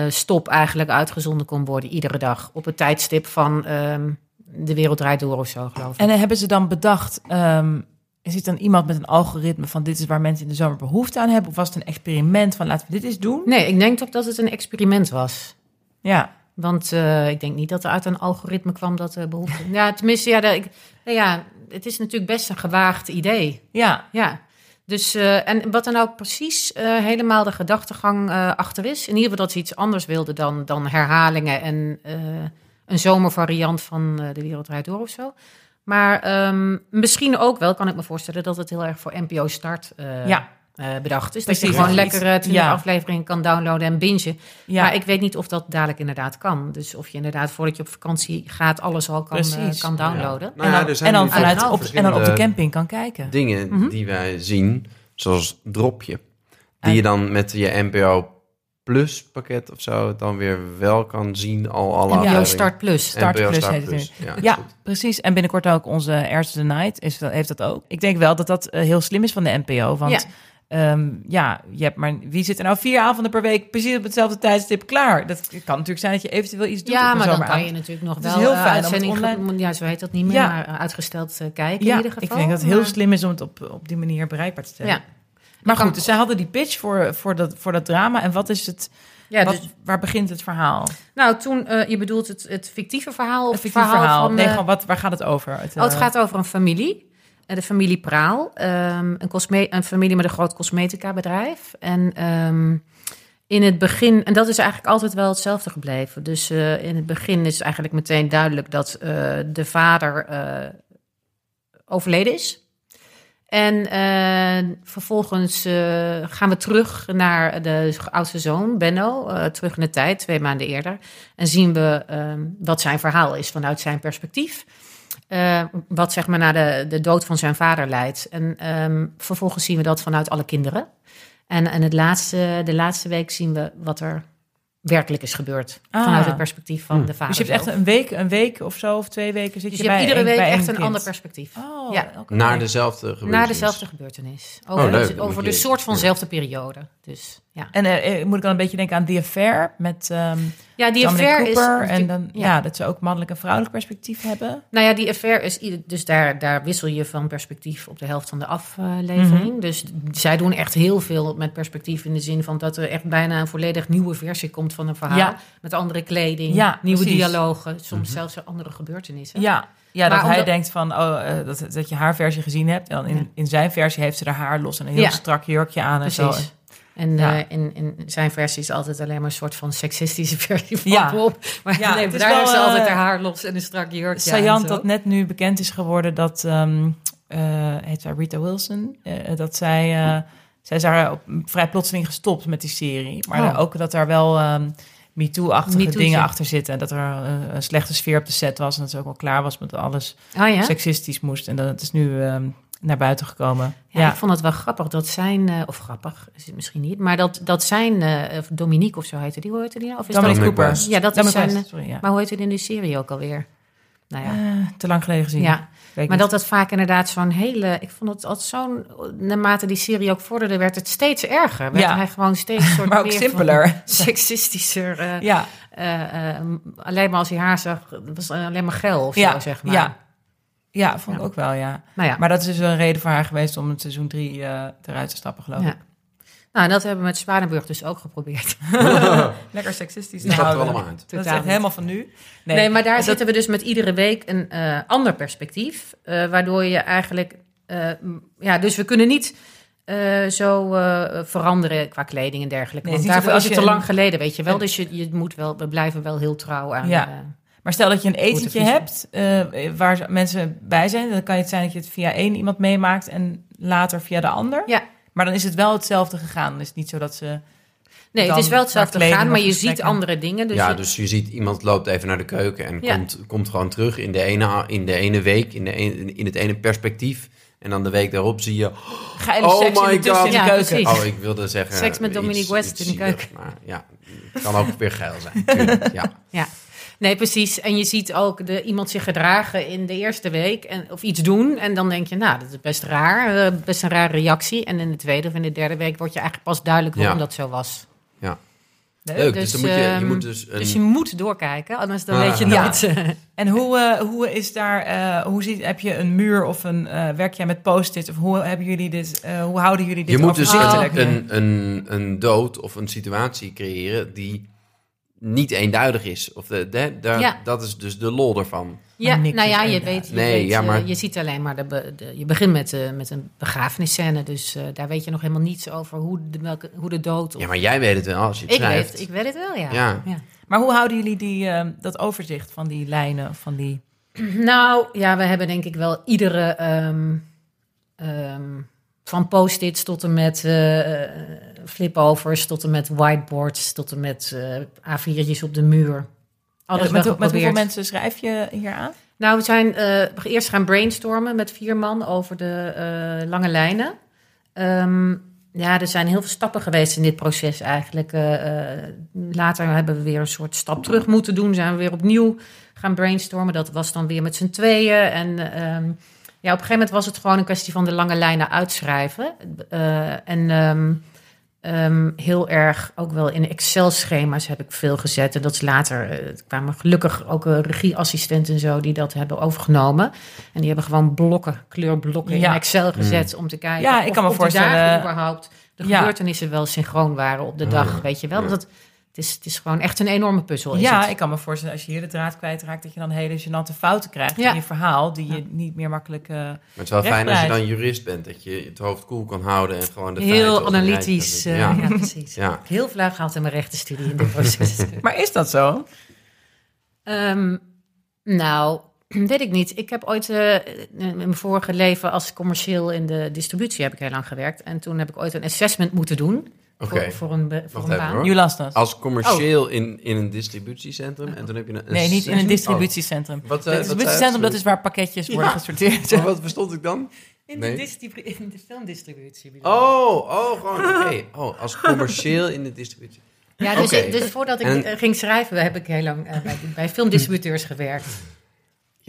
stop eigenlijk uitgezonden kon worden. Iedere dag. Op het tijdstip van ehm, De Wereld Draait Door of zo, geloof ik. En eh, hebben ze dan bedacht... ehm, is het dan iemand met een algoritme van... dit is waar mensen in de zomer behoefte aan hebben? Of was het een experiment van laten we dit eens doen? Nee, ik denk toch dat het een experiment was. Ja. Want eh, ik denk niet dat er uit een algoritme kwam dat de behoefte... ja, tenminste, ja, de, ik, nou ja, het is natuurlijk best een gewaagd idee. Ja. Ja, dus eh, en wat er nou precies eh, helemaal de gedachtegang eh, achter is, in ieder geval dat ze iets anders wilden dan, dan herhalingen en een zomervariant van De Wereld Draait Door of zo. Maar ehm, misschien ook wel, kan ik me voorstellen, dat het heel erg voor NPO Start Ja. Eh, bedacht is. Precies. Dat je gewoon Ja, lekker eh, 20 ja. afleveringen kan downloaden en bingen. ja. Maar ik weet niet of dat dadelijk inderdaad kan. Dus of je inderdaad voordat je op vakantie gaat alles al kan, eh, Precies. kan downloaden. Nou ja, en dan, en dan nu vanuit op, en dan op de camping kan kijken. dingen Mhm. die wij zien, zoals Dropje. Die je dan met je NPO Plus pakket of zo dan weer wel kan zien al alle NPO afleveringen. Start Plus. Start NPO Plus Start heet het. Ja, Ja, precies. En binnenkort ook onze Airs the Night is, dat- heeft dat ook. Ik denk wel dat dat heel slim is van de NPO. Want Ja. Ja. ja, je hebt maar wie zit er nou vier avonden per week precies op hetzelfde tijdstip klaar? Dat kan natuurlijk zijn dat je eventueel iets doet. Ja, maar dan kan je natuurlijk nog Het is wel heel eh, fijn het uitzending, online- ja, zo heet dat niet meer, Ja. maar eh, uitgesteld eh, kijken Ja, in ieder geval. ik denk dat het heel Maar- slim is om het op, op die manier bereikbaar te stellen. Ja. Maar goed, dus zij hadden die pitch voor, voor, dat, voor dat drama. En wat is het? Ja, wat, dus, waar begint het verhaal? nou, toen, je bedoelt het, het fictieve verhaal? Of Een fictief verhaal, verhaal. van... nee, gewoon wat, waar gaat het over? Het, oh, het gaat over een familie. De familie Praal. ehm, een, cosme een familie met een groot cosmetica bedrijf. En ehm, in het begin... En dat is eigenlijk altijd wel hetzelfde gebleven. Dus eh, in het begin is eigenlijk meteen duidelijk... dat eh, de vader eh, overleden is. En vervolgens gaan we terug naar de oudste zoon, Benno, terug in de tijd, twee maanden eerder. En zien we ehm, wat zijn verhaal is vanuit zijn perspectief. Eh, wat zeg maar naar de, de dood van zijn vader leidt. En ehm, vervolgens zien we dat vanuit alle kinderen. En, en het laatste, de laatste week zien we wat er werkelijk is gebeurd. Ah. Vanuit het perspectief van Hmm. de vader. Dus je hebt echt een week, een week of zo, of twee weken zit Dus je, je hebt bij iedere een- week bij echt een kind. ander perspectief. Oh, Ja. Naar dezelfde gebeurtenis. Naar dezelfde gebeurtenis. Over, Oh, leuk. over de soort ja. vanzelfde periode. Dus ja. En eh, eh, moet ik dan een beetje denken aan The Affair met ehm Ja, die affair is. Cooper. en dan, ja. ja. dat ze ook mannelijk en vrouwelijk perspectief hebben. Nou ja, die affair is. Dus daar, daar wissel je van perspectief op de helft van de aflevering. Mhm. Dus zij doen echt heel veel met perspectief. In de zin van dat er echt bijna een volledig nieuwe versie komt van een verhaal. Ja. Met andere kleding, nieuwe precies. dialogen. Soms zelfs andere gebeurtenissen. Ja, ja dat hij denkt van oh, eh, dat, dat je haar versie gezien hebt. En dan in, Ja. in zijn versie heeft ze haar haar los en een heel Ja. strak jurkje aan en zo. En Ja. eh, in, in zijn versie is altijd alleen maar een soort van seksistische versie van Ja. Bob. Maar Ja, nee, is daar wel, heeft ze eh, altijd haar haar los en een strak jurkje Sajant dat net nu bekend is geworden dat, ehm eh, heet zij Rita Wilson, dat zij, zij is daar op, vrij plotseling gestopt met die serie. Maar Oh. ook dat daar wel ehm MeToo-achtige dingen achter zitten. En dat er een, een slechte sfeer op de set was en dat ze ook wel klaar was met alles Oh ja? seksistisch moest. En dat het is nu ehm, naar buiten gekomen. Ja, ik vond het wel grappig dat zijn, eh, of grappig is het misschien niet, maar dat, dat zijn, eh, of Dominique of zo heette die, hoe heette die nou? Of is Dominic dat, Cooper. Ja, dat is zijn, sorry, ja. maar hoe heet het in de serie ook alweer? Nou ja, Eh, te lang geleden gezien. ja. Maar niet. dat het vaak inderdaad zo'n hele... Ik vond het altijd zo'n... Naarmate die serie ook vorderde, werd het steeds erger. Werd Ja. hij gewoon steeds een soort Maar ook meer simpeler. eh, Ja, eh, eh, alleen maar als hij haar zag, was het alleen maar geil of ja, zo, zeg maar. ja. Ja, vond ik ook wel, ja. Nou ja. Maar dat is dus een reden voor haar geweest om het seizoen 3 eh, eruit te stappen, geloof Ja. ik. Nou, en dat hebben we met Zwanenburg dus ook geprobeerd. Lekker seksistisch Die er houden. allemaal uit. Dat is Totaal echt niet. helemaal van nu. Nee, maar daar dat- zitten we dus met iedere week een eh, ander perspectief. eh, waardoor je eigenlijk... eh, ja, dus we kunnen niet eh, zo eh, veranderen qua kleding en dergelijke. Nee, want is daarvoor is als het te lang geleden, weet je wel. Dus je, je moet wel, we blijven wel heel trouw aan... Ja. Maar stel dat je een etentje hebt eh, waar mensen bij zijn. Dan kan het zijn dat je het via één iemand meemaakt en later via de ander. Ja. Maar dan is het wel hetzelfde gegaan. Dan is het niet zo dat ze... nee, het is wel hetzelfde qua kleding gaan, maar je ziet andere dingen. Dus ja, je- dus je ziet iemand loopt even naar de keuken en Ja. komt, komt gewoon terug in de ene, in de ene week, in, de een- in het ene perspectief. En dan de week daarop zie je... Geile Oh seks in my de God. in de Ja, keuken. precies. Oh, ik wilde zeggen... Seks met Dominique iets- West iets in de zielig, keuken. Maar ja, het kan ook weer geil zijn. tuurlijk, ja. Ja, nee, precies. En je ziet ook de, iemand zich gedragen in de eerste week en, of iets doen. En dan denk je, nou, dat is best raar. eh, best een rare reactie. En in de tweede of in de derde week wordt je eigenlijk pas duidelijk waarom Ja. dat zo was. Leuk, dus, Dus, dan moet je, je ehm, moet dus... Een, Dus je moet doorkijken, anders dan Ah. weet je Ja. eh, En hoe, eh, hoe is daar... eh, hoe ziet, heb je een muur of een... eh, werk jij met post-its? Of hoe, hebben jullie dit, eh, hoe houden jullie dit je moet dus een, een, een dood of een situatie creëren die niet eenduidig is. Of de, de, Ja. Dat is dus de lol ervan. ja, niks nou ja, je weet, je, Nee, weet, ja, eh, maar- je ziet alleen maar, de, be- de- je begint met, eh, met een begrafenisscène. Dus eh, daar weet je nog helemaal niets over hoe de, welke, hoe de dood... Of, Ja, maar jij weet het wel als je het ik, schrijft. weet, ik weet het wel, ja. Ja. ja. Maar hoe houden jullie die, dat overzicht van die lijnen? Van die... Nou, ja, we hebben denk ik wel iedere... ehm, ehm, van post-its tot en met eh flipovers, tot en met whiteboards, tot en met eh A4'tjes op de muur. Alles met, wel met hoeveel mensen schrijf je hier aan? Nou, we zijn eh, eerst gaan brainstormen met vier man over de eh, lange lijnen. Ehm, ja, er zijn heel veel stappen geweest in dit proces eigenlijk. Later hebben we weer een soort stap terug moeten doen. Zijn we weer opnieuw gaan brainstormen. Dat was dan weer met z'n tweeën. En ehm, ja, op een gegeven moment was het gewoon een kwestie van de lange lijnen uitschrijven. En ehm, ehm, heel erg ook wel in Excel-schema's heb ik veel gezet. En dat is later, eh, er kwamen gelukkig ook een regieassistenten en zo die dat hebben overgenomen. En die hebben gewoon blokken, kleurblokken Ja. in Excel gezet om te kijken Ja, ik of kan me die voorstellen, dagen eh, überhaupt de ja. gebeurtenissen wel synchroon waren op de dag, weet je wel. Dat, het, is, het is gewoon echt een enorme puzzel. Is Ja, het. ik kan me voorstellen als je hier de draad kwijtraakt... dat je dan hele gênante fouten krijgt Ja. in je verhaal... die je niet meer makkelijk... eh, Maar het is wel fijn als je dan jurist bent. Dat je het hoofd koel kan houden en gewoon de feiten Heel analytisch. eh, ja. Ja. precies. Ja. Ik heb Heel veel gehad in mijn rechtenstudie in dit proces. Maar is dat zo? Ehm, nou, weet ik niet. Ik heb ooit eh, in mijn vorige leven als commercieel in de distributie heb ik heel lang gewerkt. En toen heb ik ooit een assessment moeten doen Voor, voor een, voor Wacht een baan. hoor. You last us. Als commercieel in, in een distributiecentrum. En toen heb je een... Nee, niet in een distributiecentrum. Oh. Wat, Het eh, distributiecentrum, dat ze? is waar pakketjes worden gesorteerd. Maar wat verstond ik dan? In, Nee. de in de filmdistributie. bedoel ik. Oh, oh, gewoon, oké. Oh, als commercieel in de distributie. Ja, dus, dus voordat ik En- eh, ging schrijven, heb ik heel lang eh, bij, bij filmdistributeurs gewerkt.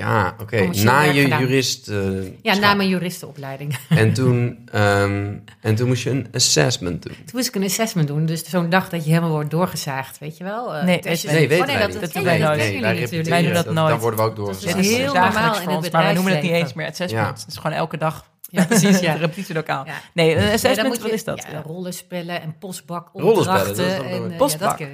Ja, oké. Na je gedaan. jurist... eh, Ja, na mijn juristenopleiding. En toen, ehm, en toen moest je een assessment doen. Toen moest ik een assessment doen. Dus zo'n dag dat je helemaal wordt doorgezaagd, weet je wel? Eh, Nee, weet- nee, weten oh, nee, wij dat, niet. dat, doen wij nooit. dat wij doen dat Dan- nooit. Dan worden we ook Dat is Het doorgezaagd. is heel normaal in het ons, maar we noemen het niet eens meer assessment. Ja. Het is gewoon elke dag Ja, precies, ja. een repetitielokaal. Ja. Nee, een Nee, dan assessment, wat is dat? Ja, rollenspellen en postbak Rollenspellen, opdrachten. dat is dan en, wel- eh, Postbak. Ja,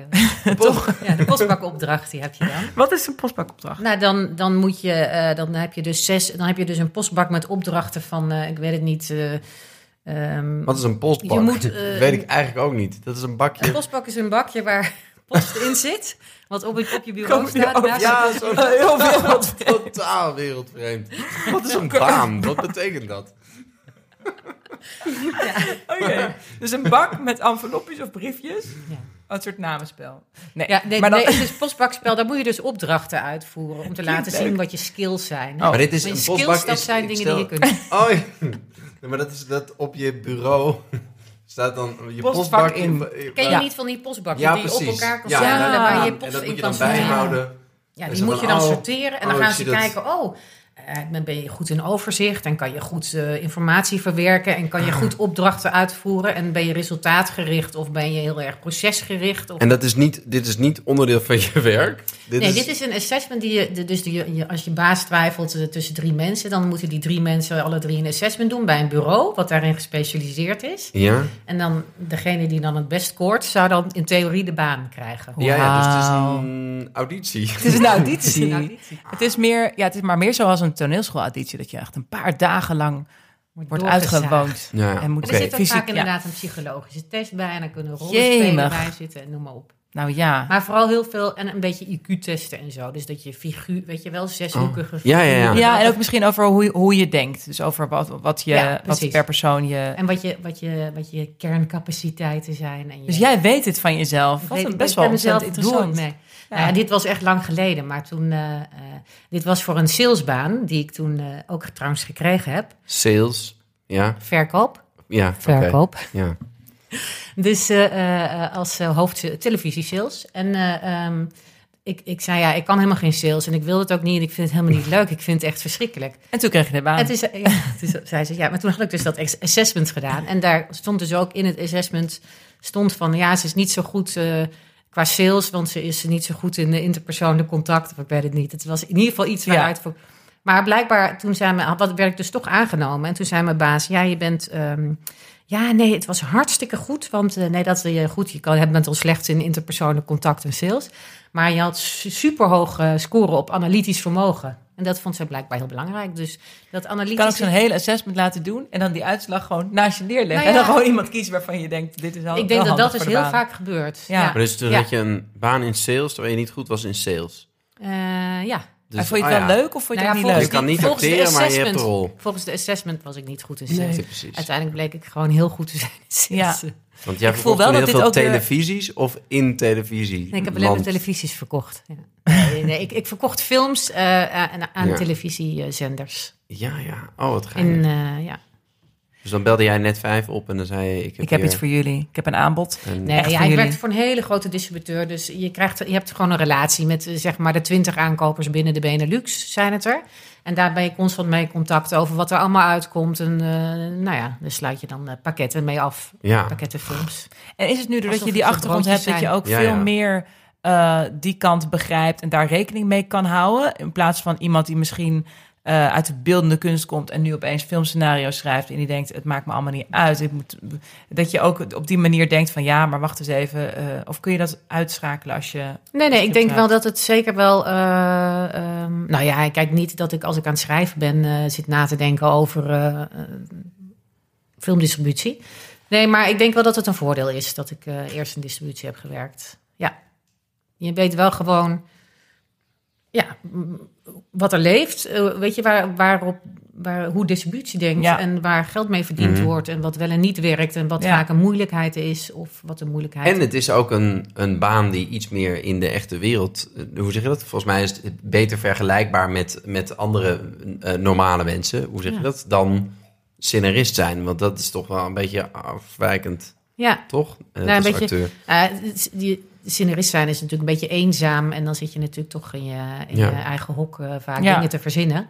dat. Toch? Ja, de postbakopdracht die heb je dan. Wat is een postbakopdracht? Nou, dan, dan moet je, eh, dan heb je dus zes, dan heb je dus een postbak met opdrachten van, eh, ik weet het niet. eh, ehm, Wat is een postbak? Je moet, eh, dat weet ik eigenlijk ook niet. Dat is een bakje. Een postbak is een bakje waar post in zit, wat op, je- op je bureau Kom, staat. ja, naast Ja, zo Heel wereld. totaal wereldvreemd. Wat is een baan? Wat betekent dat? Oké, dus een bak met envelopjes of briefjes. Ja. Een soort namenspel. Nee, Ja, nee, maar dan... nee, het is postbakspel. Daar moet je dus opdrachten uitvoeren om te laten leuk. zien wat je skills zijn. Oh. Maar dit is Maar je een skills, postbak. dat is, zijn dingen stel- die je kunt. Oh, ja. Nee, maar dat is dat op je bureau staat dan je Postvak postbak in. Ken je Ja. niet van die postbakjes Ja, die je op elkaar kan Ja, ja. waar je je en post dat in moet je dan bijhouden. Ja, die moet je dan oh, sorteren en dan oh, gaan ze kijken, oh, dan ben je goed in overzicht en kan je goed eh, informatie verwerken en kan je goed opdrachten uitvoeren. En ben je resultaatgericht of ben je heel erg procesgericht? Of... En dat is niet, dit is niet onderdeel van je werk? Dit nee, is... dit is een assessment die je, dus die, je, als je baas twijfelt eh, tussen drie mensen, dan moeten die drie mensen alle drie een assessment doen bij een bureau, wat daarin gespecialiseerd is. Ja. En dan degene die dan het best scoort, zou dan in theorie de baan krijgen. Ja, ja dus het is een auditie. Het is een auditie. het, is meer, ja, het is maar meer zoals een toneelschoolauditie, dat je echt een paar dagen lang wordt, uitgewoond. Ja, en moet er zit ook vaak inderdaad een psychologische test bij en dan kunnen rollenspelen bij zitten en noem maar op. Nou ja. Maar vooral heel veel en een beetje IQ-testen en zo. Dus dat je figuur, weet je wel, zeshoekige oh. ja, ja, ja. ja, en ook misschien over hoe, hoe je denkt. Dus over wat, wat, je, wat per persoon je... En wat je, wat je, wat je kerncapaciteiten zijn. En je, dus jij weet het van jezelf. Wat weet, best wel mezelf interessant. Ja. Nou, dit was echt lang geleden, maar toen... Uh, uh, dit was voor een salesbaan, die ik toen uh, ook trouwens gekregen heb. Sales, ja. Verkoop. Ja, Verkoop. Okay. Ja. Dus uh, uh, als uh, hoofd televisiesales. En um, ik, ik zei ja, ik kan helemaal geen sales en ik wil het ook niet. En ik vind het helemaal niet leuk. Ik vind het echt verschrikkelijk. En toen kreeg je de baan. Het is, ja, toen zei ze ja, maar toen had ik dus dat assessment gedaan. En daar stond dus ook in het assessment stond van ja, ze is niet zo goed qua sales, want ze is niet zo goed in de interpersoonlijke contact. Of ik weet het niet. Het was in ieder geval iets waaruit. Ja. Maar blijkbaar toen zei me, wat werd ik dus toch aangenomen. En toen zei mijn baas, ja, je bent. Um, ja, nee, het was hartstikke goed. Want uh, nee, dat je goed, je kan, bent al slecht in interpersoonlijk contact en sales. Maar je had superhoog uh, scoren op analytisch vermogen. En dat vond zij blijkbaar heel belangrijk. Dus dat analytisch. Kan ik zo'n hele assessment laten doen en dan die uitslag gewoon naast je neerleggen. Nou ja. En dan gewoon iemand kiezen waarvan je denkt: dit is al. Ik denk dat dat dus heel vaak gebeurt. Ja. Maar dus toen had je een baan in sales terwijl je niet goed was in sales. Uh, ja. Dus, vond je het oh, wel leuk of vond je nou het niet leuk? Je kan niet acteren, maar je hebt de rol. Volgens de assessment was ik niet goed in. Nee, Uiteindelijk bleek ik gewoon heel goed te zijn in sales. Ja. Want jij voel wel heel veel televisies of in televisie? Nee, ik heb alleen maar televisies verkocht. Ja. Nee, nee, ik, ik verkocht films uh, aan, aan ja. televisiezenders. Ja, ja. Oh, wat ga je. Uh, ja. Dus dan belde jij net vijf op en dan zei je... Ik heb, ik heb iets voor jullie. Ik heb een aanbod. nee, ja, ik werkte voor een hele grote distributeur. Dus je, krijgt, je hebt gewoon een relatie met zeg maar de twintig aankopers binnen de Benelux, zijn het er. En daar ben je constant mee contact over wat er allemaal uitkomt. En uh, nou ja, daar sluit je dan uh, pakketten mee af. Ja. Pakketten films. En is het nu doordat je die achtergrond hebt... dat je ook ja, veel ja. meer uh, die kant begrijpt... en daar rekening mee kan houden... in plaats van iemand die misschien uh, uit de beeldende kunst komt en nu opeens filmscenario's schrijft en die denkt het maakt me allemaal niet uit. Ik moet, dat je ook op die manier denkt van ja, maar wacht eens even. Uh, of kun je dat uitschakelen als je. Nee, nee, ik denk wel dat het zeker wel. Uh, um, nou ja, ik kijk niet dat ik als ik aan het schrijven ben zit na te denken over filmdistributie. Nee, maar ik denk wel dat het een voordeel is dat ik eerst in distributie heb gewerkt. Ja, je weet wel gewoon ja, wat er leeft. Uh, weet je, waar, waarop, waar, hoe distributie denkt ja. en waar geld mee verdiend mm -hmm. wordt en wat wel en niet werkt en wat ja. vaak een moeilijkheid is of wat een moeilijkheid En het is ook een, een baan die iets meer in de echte wereld, uh, hoe zeg je dat? Volgens mij is het beter vergelijkbaar met, met andere uh, normale mensen, hoe zeg je dat, dan scenarist zijn. Want dat is toch wel een beetje afwijkend. Ja. Toch? Nou, een beetje, die, scenarist zijn is natuurlijk een beetje eenzaam. En dan zit je natuurlijk toch in je, in ja. je eigen hok uh, vaak ja. dingen te verzinnen.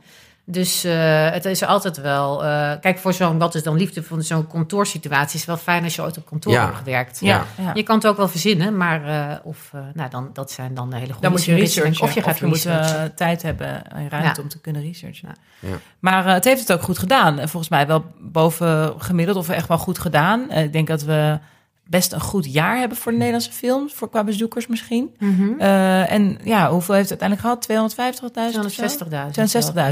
Dus uh, het is altijd wel. Uh, kijk, voor zo'n wat is dan liefde van zo'n kantoorsituatie, is wel fijn als je ooit op kantoor ja. hebt gewerkt. Ja. ja. Je kan het ook wel verzinnen, maar uh, of nou dan dat zijn dan de hele goede. Dan moet je researchen. Of je gaat of je tijd hebben en ruimte om te kunnen researchen. Maar het heeft het ook goed gedaan. Volgens mij wel boven gemiddeld of echt wel goed gedaan. ik denk dat we best een goed jaar hebben voor de Nederlandse films, voor qua bezoekers misschien. Mm -hmm. uh, en ja, hoeveel heeft het uiteindelijk gehad?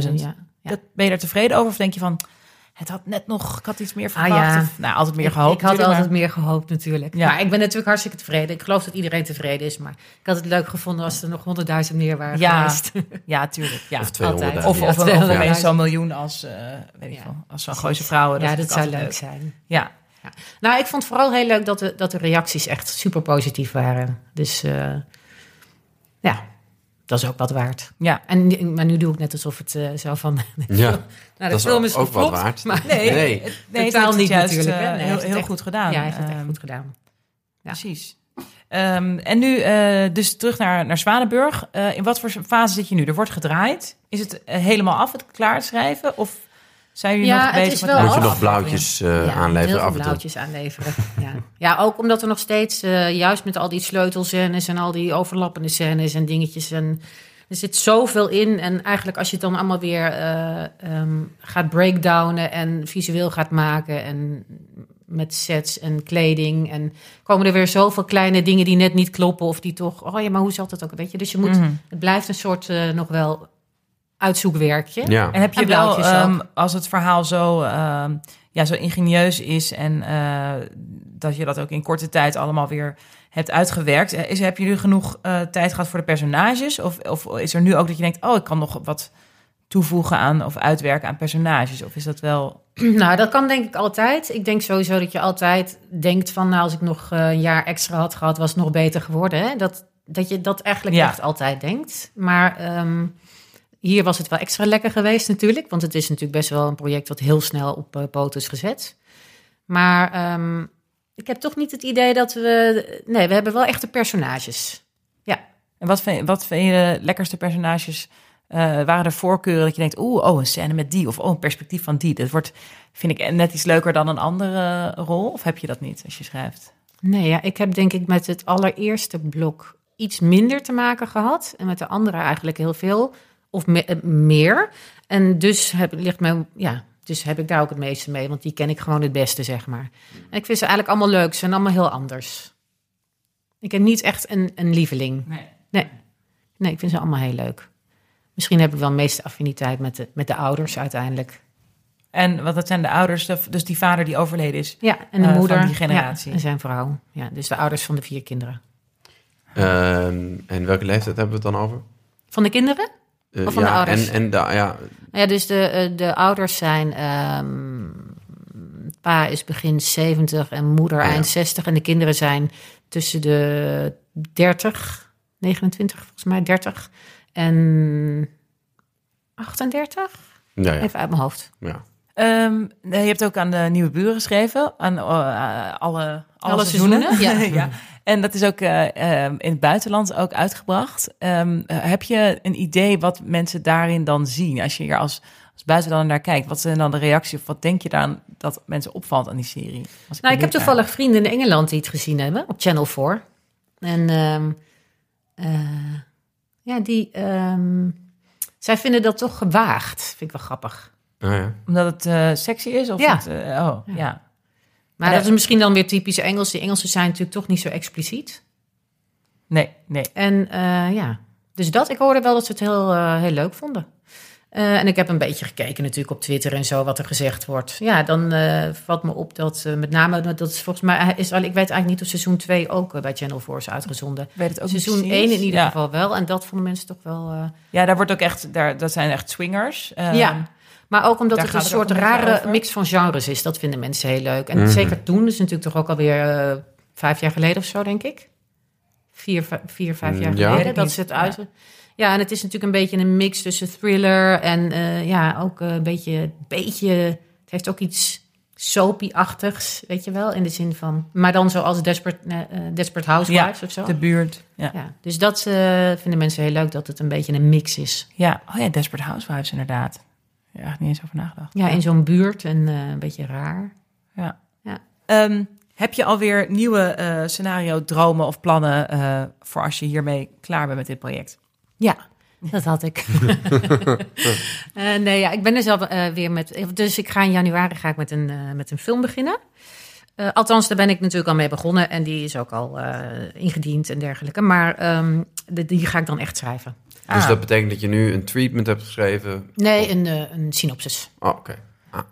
250.000? 260.000. Ja. ja. Ben je daar tevreden over of denk je van, het had net nog, ik had iets meer verwacht? Ah, ja. of, nou, altijd meer gehoopt. Ik, ik had altijd maar... meer gehoopt natuurlijk. Ja. Maar ik ben natuurlijk hartstikke tevreden. Ik geloof dat iedereen tevreden is, maar ik had het leuk gevonden als er nog 100.000 meer waren ja. geweest. Ja, tuurlijk. Ja. Of 200.000. Of, of, of, of zo'n miljoen als, uh, weet ik veel, als zo'n Gooise vrouwen. Dat ja, dat zou leuk, leuk zijn. Ja. Ja. Nou, ik vond vooral heel leuk dat de, dat de reacties echt super positief waren. Dus uh, ja, dat is ook wat waard. Ja. En, maar nu doe ik net alsof het uh, zo van... Ja, nou, de dat film is ook, ook wat waard. Maar nee, nee, het, nee, totaal niet juist, natuurlijk. Uh, heel, heel goed gedaan. Ja, hij heeft het echt goed gedaan. Ja. Precies. Ehm, en nu eh, dus terug naar, naar Zwanenburg. Eh, in wat voor fase zit je nu? Er wordt gedraaid. Is het eh, helemaal af, het klaar schrijven? Of zijn jullie Ja, nog het bezig met Moet je nog blauwtjes eh, Ja, aanleveren heel af veel en toe? blauwtjes aanleveren. ja. ja, ook omdat er nog steeds, eh, juist met al die sleutelscènes en al die overlappende scènes en dingetjes. En er zit zoveel in. En eigenlijk als je het dan allemaal weer eh, ehm, gaat breakdownen en visueel gaat maken en met sets en kleding. En komen er weer zoveel kleine dingen die net niet kloppen of die toch, oh ja, maar hoe zat het ook? Weet je, dus je moet, Mhm. het blijft een soort eh, nog wel uitzoekwerkje. Ja. En heb je En wel, ehm, als het verhaal zo, ehm, ja, zo ingenieus is en eh, dat je dat ook in korte tijd allemaal weer hebt uitgewerkt, eh, is, heb je nu genoeg eh, tijd gehad voor de personages? Of, of is er nu ook dat je denkt, oh, ik kan nog wat toevoegen aan of uitwerken aan personages? Of is dat wel... Nou, dat kan denk ik altijd. Ik denk sowieso dat je altijd denkt van... nou, als ik nog een jaar extra had gehad, was het nog beter geworden. Hè? Dat, dat je dat eigenlijk Ja. echt altijd denkt. Maar ehm, hier was het wel extra lekker geweest natuurlijk. Want het is natuurlijk best wel een project wat heel snel op uh, poten is gezet. Maar ehm, ik heb toch niet het idee dat we... Nee, we hebben wel echte personages. En wat vind, wat vind je de lekkerste personages? Eh, waren er voorkeuren dat je denkt, oeh, oh, een scène met die of oh, een perspectief van die. Dat wordt, vind ik, net iets leuker dan een andere rol. Of heb je dat niet als je schrijft? Nee, ja, ik heb denk ik met het allereerste blok iets minder te maken gehad. En met de andere eigenlijk heel veel. Of me- eh, meer. En dus heb, ligt mijn, ja, dus heb ik daar ook het meeste mee. Want die ken ik gewoon het beste, zeg maar. En ik vind ze eigenlijk allemaal leuk. Ze zijn allemaal heel anders. Ik heb niet echt een, een lieveling. Nee. Nee. nee, ik vind ze allemaal heel leuk. Misschien heb ik wel de meeste affiniteit met de, met de ouders uiteindelijk. En wat dat zijn de ouders, de- dus die vader die overleden is. Ja, en de Eh, van moeder. die generatie. Ja, en zijn vrouw. Ja, dus de ouders van de vier kinderen. Ehm, en welke leeftijd hebben we het dan over? Van de kinderen? Eh, Of van de ja, ouders? En, en de, ja, Ja, dus de, eh, de ouders zijn. ehm, pa is begin 70 en moeder Oh ja. eind 60. En de kinderen zijn tussen de 30, 29 volgens mij, 30 en 38. ja, ja, Even uit mijn hoofd. ja. Ehm, je hebt ook aan de Nieuwe Buren geschreven, aan eh, alle, alle, Alle seizoenen. seizoenen, ja. En dat is ook eh, ehm, in het buitenland ook uitgebracht. Ehm, eh, heb je een idee wat mensen daarin dan zien? Als je hier als, als buitenlander naar kijkt, wat zijn dan de reacties? Of wat denk je dan dat mensen opvalt aan die serie? Was Nou, ik heb toevallig vrienden in Engeland die het gezien hebben op Channel 4. En ehm, eh, ja, die. ehm, zij vinden dat toch gewaagd. Vind ik wel grappig. Oh, ja. Omdat het eh, sexy is? Of Ja. het, eh, oh, ja. Ja. Maar dat is misschien dan weer typisch Engels. Die Engelsen zijn natuurlijk toch niet zo expliciet. Nee, nee. En eh, ja, dus dat. Ik hoorde wel dat ze het heel, eh, heel leuk vonden. Eh, en ik heb een beetje gekeken natuurlijk op Twitter en zo wat er gezegd wordt. Ja, dan valt me op dat met name, dat is volgens mij, is al, ik weet eigenlijk niet of seizoen 2 ook bij Channel 4 is uitgezonden. Weet het ook seizoen precies. 1 in ieder ja. geval wel. En dat vonden mensen toch wel... Ja, daar wordt ook echt, daar, dat zijn echt swingers. Ehm, ja, maar ook omdat daar het een soort rare over. mix van genres is. Dat vinden mensen heel leuk. En Mhm. zeker toen, is natuurlijk toch ook alweer eh, vijf jaar geleden of zo, denk ik. Vier, vier vijf jaar Mm, ja. geleden. Dat ze het uit... Ja, en het is natuurlijk een beetje een mix tussen thriller en eh, ja, ook een beetje, beetje... Het heeft ook iets soapy-achtigs, weet je wel, in de zin van... Maar dan zoals Desperate, eh, eh, Desperate Housewives of zo. De buurt. Ja. Ja, dus dat eh, vinden mensen heel leuk, dat het een beetje een mix is. ja. Oh ja, Desperate Housewives inderdaad. Ja, echt niet eens over nagedacht. Ja, in zo'n buurt en eh, een beetje raar. Ja. Ja. Ehm, heb je alweer nieuwe eh, scenario, dromen of plannen eh, voor als je hiermee klaar bent met dit project? Ja, dat had ik. Eh, nee, ja, ik ben dus al eh, weer met. Dus ik ga in januari ga ik met een, met een film beginnen. Eh, althans, daar ben ik natuurlijk al mee begonnen en die is ook al eh, ingediend en dergelijke. Maar ehm, de, die ga ik dan echt schrijven. Dus Ah. dat betekent dat je nu een treatment hebt geschreven? Nee, een, eh, een synopsis. Oh, oké.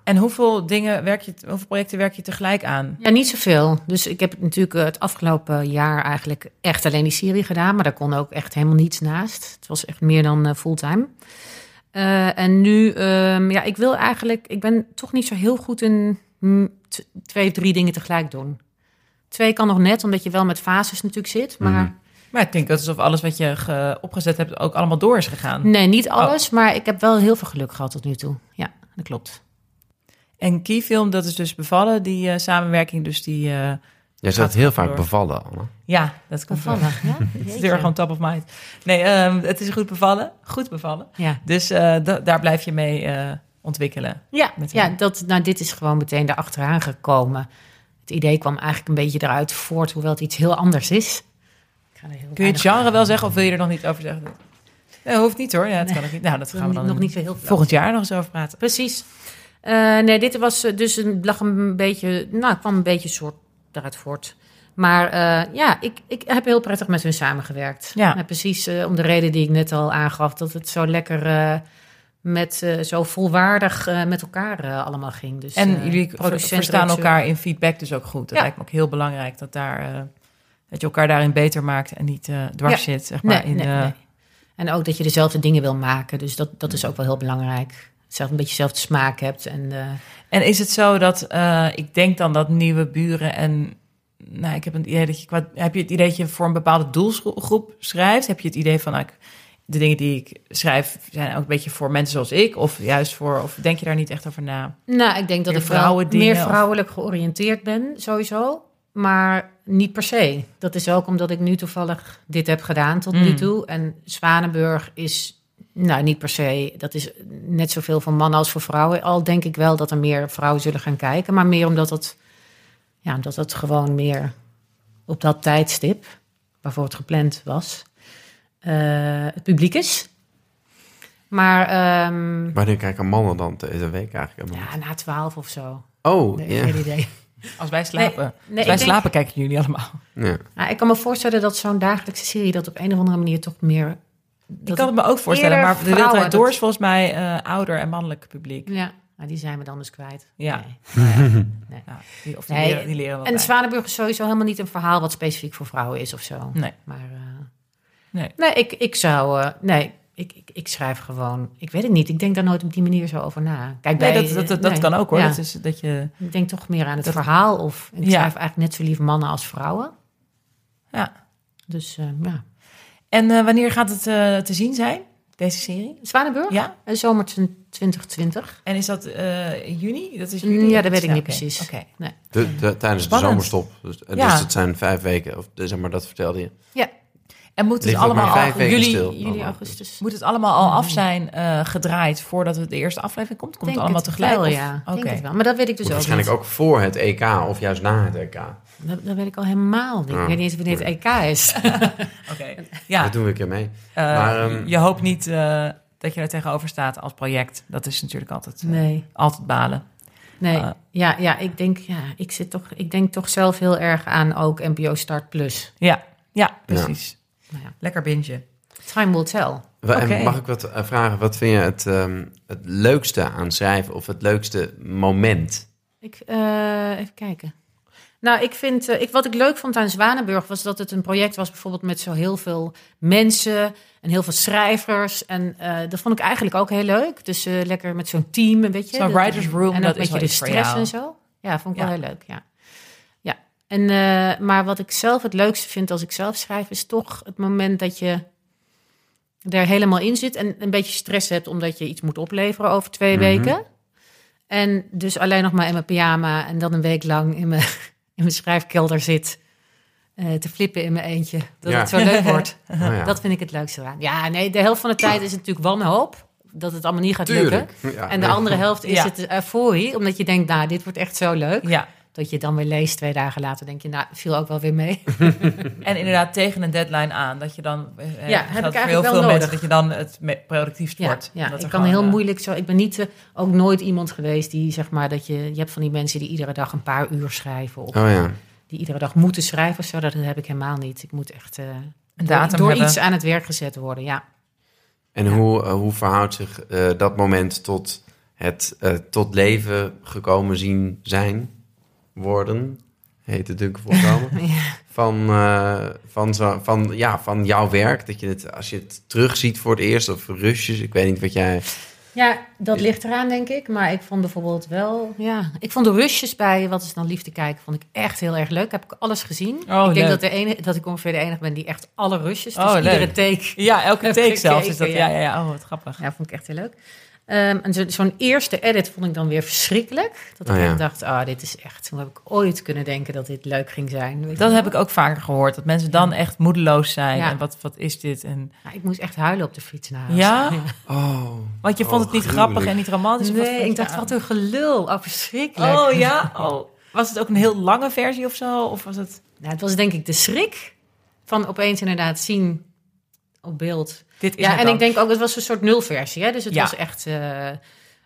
En hoeveel dingen werk je, hoeveel projecten werk je tegelijk aan? Ja, niet zoveel. Dus ik heb natuurlijk eh, het afgelopen jaar eigenlijk echt alleen die serie gedaan. Maar daar kon ook echt helemaal niets naast. Het was echt meer dan eh, fulltime. Eh, en nu, ehm, ja, ik wil eigenlijk... Ik ben toch niet zo heel goed in hm, twee, drie dingen tegelijk doen. Twee kan nog net, omdat je wel met fases natuurlijk zit. Maar Mhm. Maar ik denk dat alsof alles wat je ge- opgezet hebt ook allemaal door is gegaan. nee, niet alles. Maar ik heb wel heel veel geluk gehad tot nu toe. Ja, dat klopt. En Keyfilm, dat is dus bevallen, die eh, samenwerking. Dus die, eh, Jij Gaat zegt heel vaak door. bevallen, Anne. Ja, dat komt. Bevallen, ja? Het is weer gewoon top of mind. Nee, ehm, het is goed bevallen. Goed bevallen. Ja. Dus eh, da- daar blijf je mee eh, ontwikkelen. Ja, ja dat, nou, dit is gewoon meteen erachteraan gekomen. Het idee kwam eigenlijk een beetje eruit voort, hoewel het iets heel anders is. Ik ga er heel Kun je het genre wel zeggen of wil je er nog niet over zeggen? Nee, hoeft niet hoor. Ja, Nee. kan niet. Nou, dat gaan we dan nog niet heel volgend jaar nog eens over praten. Precies. Eh, nee, dit was eh, dus een, lag een beetje, nou, kwam een beetje soort daaruit voort. Maar eh, ja, ik, ik heb heel prettig met hun samengewerkt. Ja. Precies om de reden die ik net al aangaf, dat het zo lekker met zo volwaardig met elkaar allemaal ging. Dus, En jullie verstaan elkaar in feedback dus ook goed. Dat Ja. lijkt me ook heel belangrijk dat, daar, dat je elkaar daarin beter maakt en niet eh, dwars Ja. zit. Zeg maar, Nee, in, nee, nee. En ook dat je dezelfde dingen wil maken. Dus dat, dat is ook wel heel belangrijk. Zelf een beetje dezelfde smaak hebt. En, eh, En is het zo dat eh, ik denk dan dat nieuwe buren en nou, ik heb een idee dat je qua, heb je het idee dat je voor een bepaalde doelgroep schrijft? Heb je het idee van nou, ik- de dingen die ik schrijf zijn ook een beetje voor mensen zoals ik, of juist voor, of denk je daar niet echt over na? nou, ik denk dat Meer ik vrouwendingen meer of- vrouwelijk georiënteerd ben, sowieso. Maar niet per se. Dat is ook omdat ik nu toevallig dit heb gedaan tot nu Mm. toe. En Zwanenburg is, nou niet per se, dat is net zoveel voor mannen als voor vrouwen. Al denk ik wel dat er meer vrouwen zullen gaan kijken. Maar meer omdat het, ja, omdat het gewoon meer op dat tijdstip, waarvoor het gepland was, eh, het publiek is. Maar ehm, Wanneer kijken mannen dan deze week eigenlijk? ja, na twaalf of zo. Oh, Nee, geen idee. Als wij slapen. Nee, Als wij denk- slapen kijken jullie allemaal. ja. Nou, ik kan me voorstellen dat zo'n dagelijkse serie dat op een of andere manier toch meer. ik kan het me ook voorstellen, maar de tijd door dat- is volgens mij eh, ouder en mannelijk publiek. Ja, nou, die zijn we dan dus kwijt. Ja. Nee. Nou, die, of die, Nee, leren, die leren En. Zwanenburg is sowieso helemaal niet een verhaal wat specifiek voor vrouwen is of zo. Nee. Maar eh, Nee. nee, ik, ik zou. eh, nee, ik, ik, ik schrijf gewoon. Ik weet het niet. Ik denk daar nooit op die manier zo over na. Kijk, Nee, bij, dat, dat, dat, dat nee. kan ook hoor. Ja. Dat is, dat je, Ik denk toch meer aan het Dat- verhaal. Of ik Ja. schrijf eigenlijk net zo lief mannen als vrouwen. ja. Dus eh, ja. En eh, wanneer gaat het eh, te zien zijn, deze serie? Zwanenburg? Ja? Zomer 2020. En is dat eh, juni? Dat is Mm, juni? ja, dat weet ik Ja, niet precies. Oké. Nee. De, de- tijdens Spannend. de zomerstop. Dus, Ja. dus dat zijn vijf weken. Of, zeg maar, dat vertelde je. Ja, En moet het allemaal al, stil. juli, Oh, augustus. moet het allemaal al af zijn eh, gedraaid voordat het de eerste aflevering komt? Komt Denk het allemaal het tegelijk? Wel, ja, Oké. Maar dat weet ik dus Moet ook waarschijnlijk niet. ook voor het EK of juist na het EK. Dat, dat weet ik al helemaal niet. Ah, ik weet niet eens wanneer het EK is. Oké. Ja, Dat doen we een keer mee. eh, maar, ehm, je hoopt niet eh, dat je er tegenover staat als project. Dat is natuurlijk altijd, nee, altijd balen. nee. Ja, ja, ik denk, ja, ik zit toch, ik denk toch zelf heel erg aan ook NPO Start Plus. Ja, ja precies. Nou ja, Lekker bintje. time will tell. Mag ik wat eh, vragen? Wat vind je het, ehm, het leukste aan schrijven of het leukste moment? Ik, eh, even kijken. Nou, ik vind, eh, ik, wat ik leuk vond aan Zwanenburg was dat het een project was, bijvoorbeeld met zo heel veel mensen en heel veel schrijvers. En eh, dat vond ik eigenlijk ook heel leuk. Dus eh, lekker met zo'n team, een beetje. Zo'n writers room, en dat een beetje de stress en zo. Ja, vond ik Ja. wel heel leuk. Ja. En, eh, maar wat ik zelf het leukste vind als ik zelf schrijf, is toch het moment dat je er helemaal in zit en een beetje stress hebt omdat je iets moet opleveren over twee Mhm. weken. En dus alleen nog maar in mijn pyjama en dan een week lang in mijn, in mijn schrijfkelder zit. eh, te flippen in mijn eentje. Dat Ja. het zo leuk wordt. Oh ja. Dat vind ik het leukste aan. Ja, nee, de helft van de tijd is het natuurlijk wanhoop. Dat het allemaal niet gaat Tuurlijk. lukken. Ja, En de nee. andere helft is Ja. het euforie. Omdat je denkt, nou, dit wordt echt zo leuk. Ja, Dat je dan weer leest twee dagen later. denk je, nou, viel ook wel weer mee. en inderdaad tegen een deadline aan. Dat je dan, eh, Ja, heb geldt ik eigenlijk heel wel veel nodig. mensen, dat je dan het Ja, wordt. ja Omdat ik kan gewoon, heel eh, moeilijk zo. Ik ben niet, eh, ook nooit iemand geweest die zeg maar dat je. Je hebt van die mensen die iedere dag een paar uur schrijven. Of Oh ja. die iedere dag moeten schrijven of zo. Dat heb ik helemaal niet. Ik moet echt eh, Een door, datum door hebben. iets aan het werk gezet worden. Ja. En hoe, eh, hoe verhoudt zich eh, dat moment tot het eh, tot leven gekomen zien zijn worden? Heet het natuurlijk voorkomen. Ja. van, eh, van, zo, van, ja, van jouw werk. Dat je het, als je het terugziet voor het eerst, of rustjes, ik weet niet wat jij. Ja, dat ligt eraan, denk ik. Maar ik vond bijvoorbeeld wel... Ja, ik vond de rushes bij Wat is dan liefde kijken... vond ik echt heel erg leuk. Heb ik alles gezien. Oh, ik denk dat, de ene, dat ik ongeveer de enige ben die echt alle rushes... Dus Oh, iedere leuk. take... Ja, elke take zelfs is dat. Ja, ja. ja, ja. Oh, wat grappig. Ja, vond ik echt heel leuk. Ehm, en zo- zo'n eerste edit vond ik dan weer verschrikkelijk. Dat ik Oh ja. dacht, ah, dit is echt... Hoe heb ik ooit kunnen denken dat dit leuk ging zijn? Dat wel? heb ik ook vaker gehoord. Dat mensen dan echt moedeloos zijn. Ja. En wat, wat is dit? En, Ja, ik moest echt huilen op de fiets naar huis. Ja? Oh. want je vond Oh, het niet gruwelijk. grappig en niet romantisch? Nee, ik dacht, aan? wat een gelul. Oh, verschrikkelijk. Oh ja? Oh. Was het ook een heel lange versie of zo? Of was het... Nou, het was denk ik de schrik van opeens inderdaad zien op beeld. Dit is Ja, het en dan. ik denk ook, het was een soort nulversie. Hè? Dus het Ja. was echt... eh,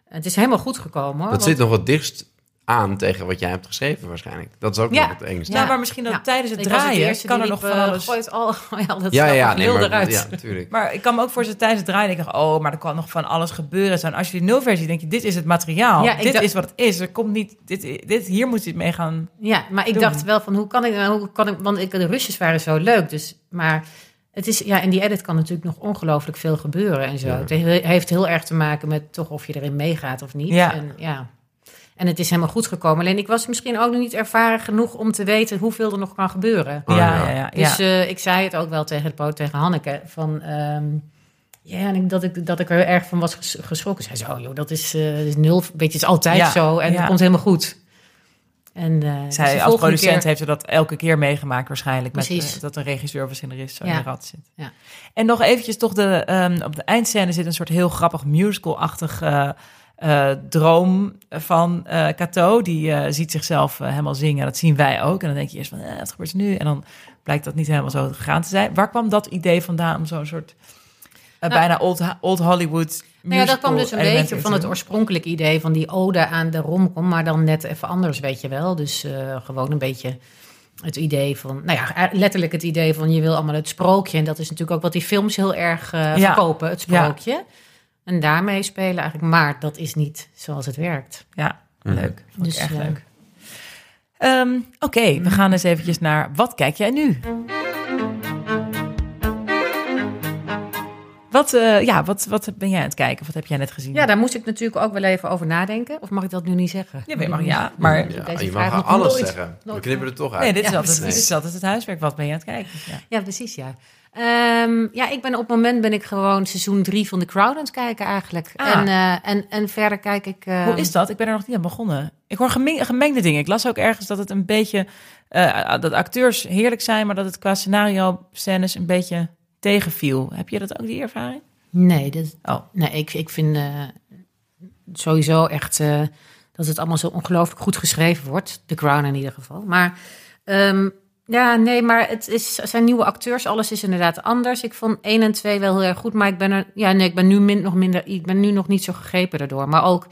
het is helemaal goed gekomen. Hoor, Dat want- zit nog het dichtst aan tegen wat jij hebt geschreven waarschijnlijk. Dat is ook Ja. nog het engste. Ja, Ja. maar misschien dat Ja. tijdens het Ik was draaien eerste kan die er nog van eh, alles... Gooi het al, ja, dat Ja, ja, nee, maar, eruit. ja, natuurlijk. Maar ik kan me ook voorstellen tijdens het draaien denk ik, oh, maar er kan nog van alles gebeuren. Zo, en als je die nulversie denk je, dit is het materiaal. Ja, dit dacht- is wat het is. Er komt niet, dit, dit, hier moet je het mee gaan. Ja, maar ik doen. dacht wel van hoe kan ik, nou, hoe kan ik, want ik, de Rusjes waren zo leuk, dus, maar het is, ja, in die edit kan natuurlijk nog ongelooflijk veel gebeuren en zo. Ja. Het he- heeft heel erg te maken met toch of je erin meegaat of niet. Ja. En, ja. en het is helemaal goed gekomen. Alleen ik was misschien ook nog niet ervaren genoeg om te weten hoeveel er nog kan gebeuren. Oh, ja, ja. ja, ja. Dus eh, ik zei het ook wel tegen, de tegen Hanneke. Van, ehm, ja, en ik, dat, ik, dat ik er erg van was ges- geschrokken. Zij zei, oh joh, dat is, eh, is nul. Weet je, het is altijd Ja, zo. En ja. het komt helemaal goed. En, eh, dus Zij als producent keer- heeft ze dat elke keer meegemaakt waarschijnlijk. Met, eh, dat een regisseur of een scenarist zo Ja. in de rat zit. Ja. En nog eventjes toch, de, ehm, op de eindscène zit een soort heel grappig musical-achtig eh, droom van eh Cato. Die ziet zichzelf helemaal zingen. Dat zien wij ook. En dan denk je eerst van, eh, wat gebeurt er nu? En dan blijkt dat niet helemaal zo gegaan te zijn. Waar kwam dat idee vandaan om zo'n soort... Nou- bijna old, old Hollywood Nou ja, dat kwam dus een beetje van het oorspronkelijke idee van die ode aan de romcom, maar dan net even anders, weet je wel. Dus eh, gewoon een beetje het idee van, nou ja, letterlijk het idee van je wil allemaal het sprookje. En dat is natuurlijk ook wat die films heel erg eh, Ja. verkopen, het sprookje. En daarmee spelen eigenlijk, maar dat is niet zoals het werkt. Ja, Mhm. leuk. Vond Dus, ik echt leuk. Ehm, Oké, we gaan eens eventjes naar wat kijk jij nu? Wat, eh, ja, wat, wat ben jij aan het kijken? Wat heb jij net gezien? Ja, daar moest ik natuurlijk ook wel even over nadenken. Of mag ik dat nu niet zeggen? Ja, maar, ja, maar Deze Ja, je mag alles nooit- zeggen. We knippen er toch uit. nee, dit is, altijd, precies. dit is altijd het huiswerk. Wat ben je aan het kijken? Ja. Ja, precies, ja. Ehm, ja, ik ben op het moment ben ik gewoon seizoen drie van The Crown aan het kijken eigenlijk. Ah. En, eh, en, en verder kijk ik... eh, Hoe is dat? Ik ben er nog niet aan begonnen. Ik hoor gemeng- gemengde dingen. Ik las ook ergens dat het een beetje... eh, dat acteurs heerlijk zijn, maar dat het qua scenario-scènes een beetje tegenviel. Heb je dat ook, die ervaring? Nee, dat, Oh, nee ik, ik vind eh, sowieso echt eh, dat het allemaal zo ongelooflijk goed geschreven wordt. The Crown in ieder geval. Maar ehm, ja, nee, maar het is, er zijn nieuwe acteurs. Alles is inderdaad anders. Ik vond 1 en 2 wel heel erg goed. Maar ik ben er, ja, nee, ik ben nu min, nog minder, ik ben nu nog niet zo gegrepen daardoor. Maar ook,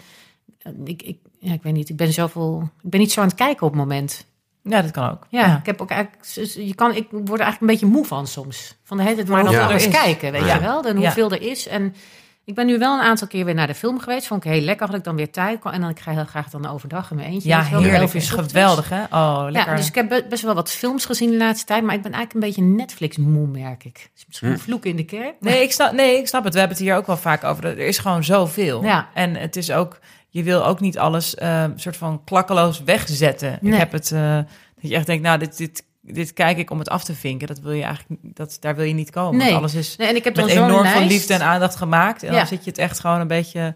eh, ik, ik, ja, ik weet niet, ik ben zoveel, ik ben niet zo aan het kijken op het moment. Ja, dat kan ook. Ja, ik heb ook eigenlijk, je kan, ik word er eigenlijk een beetje moe van soms. Van de hele tijd maar dan Ja. eens kijken, weet Ja. je wel. En Ja. hoeveel er is. En ik ben nu wel een aantal keer weer naar de film geweest. Vond ik heel lekker, had ik dan weer tijd. En dan ik ga heel graag dan overdag in mijn eentje. Ja, om heerlijk. is geweldig, hè? Oh, lekker. Ja, dus ik heb be- best wel wat films gezien de laatste tijd. Maar ik ben eigenlijk een beetje Netflix-moe, merk ik. Dus misschien een vloek in de kerk. Nee ik, snap, nee, ik snap het. We hebben het hier ook wel vaak over. Er is gewoon zoveel. Ja. En het is ook, je wil ook niet alles eh, soort van klakkeloos wegzetten. Ik heb het, eh, dat je echt denkt, nou, dit, dit, dit kijk ik om het af te vinken. Dat wil je eigenlijk, dat, daar wil je niet komen. Nee. Want alles is Nee, en ik heb met enorm lijst. veel liefde en aandacht gemaakt. En Ja. dan zit je het echt gewoon een beetje,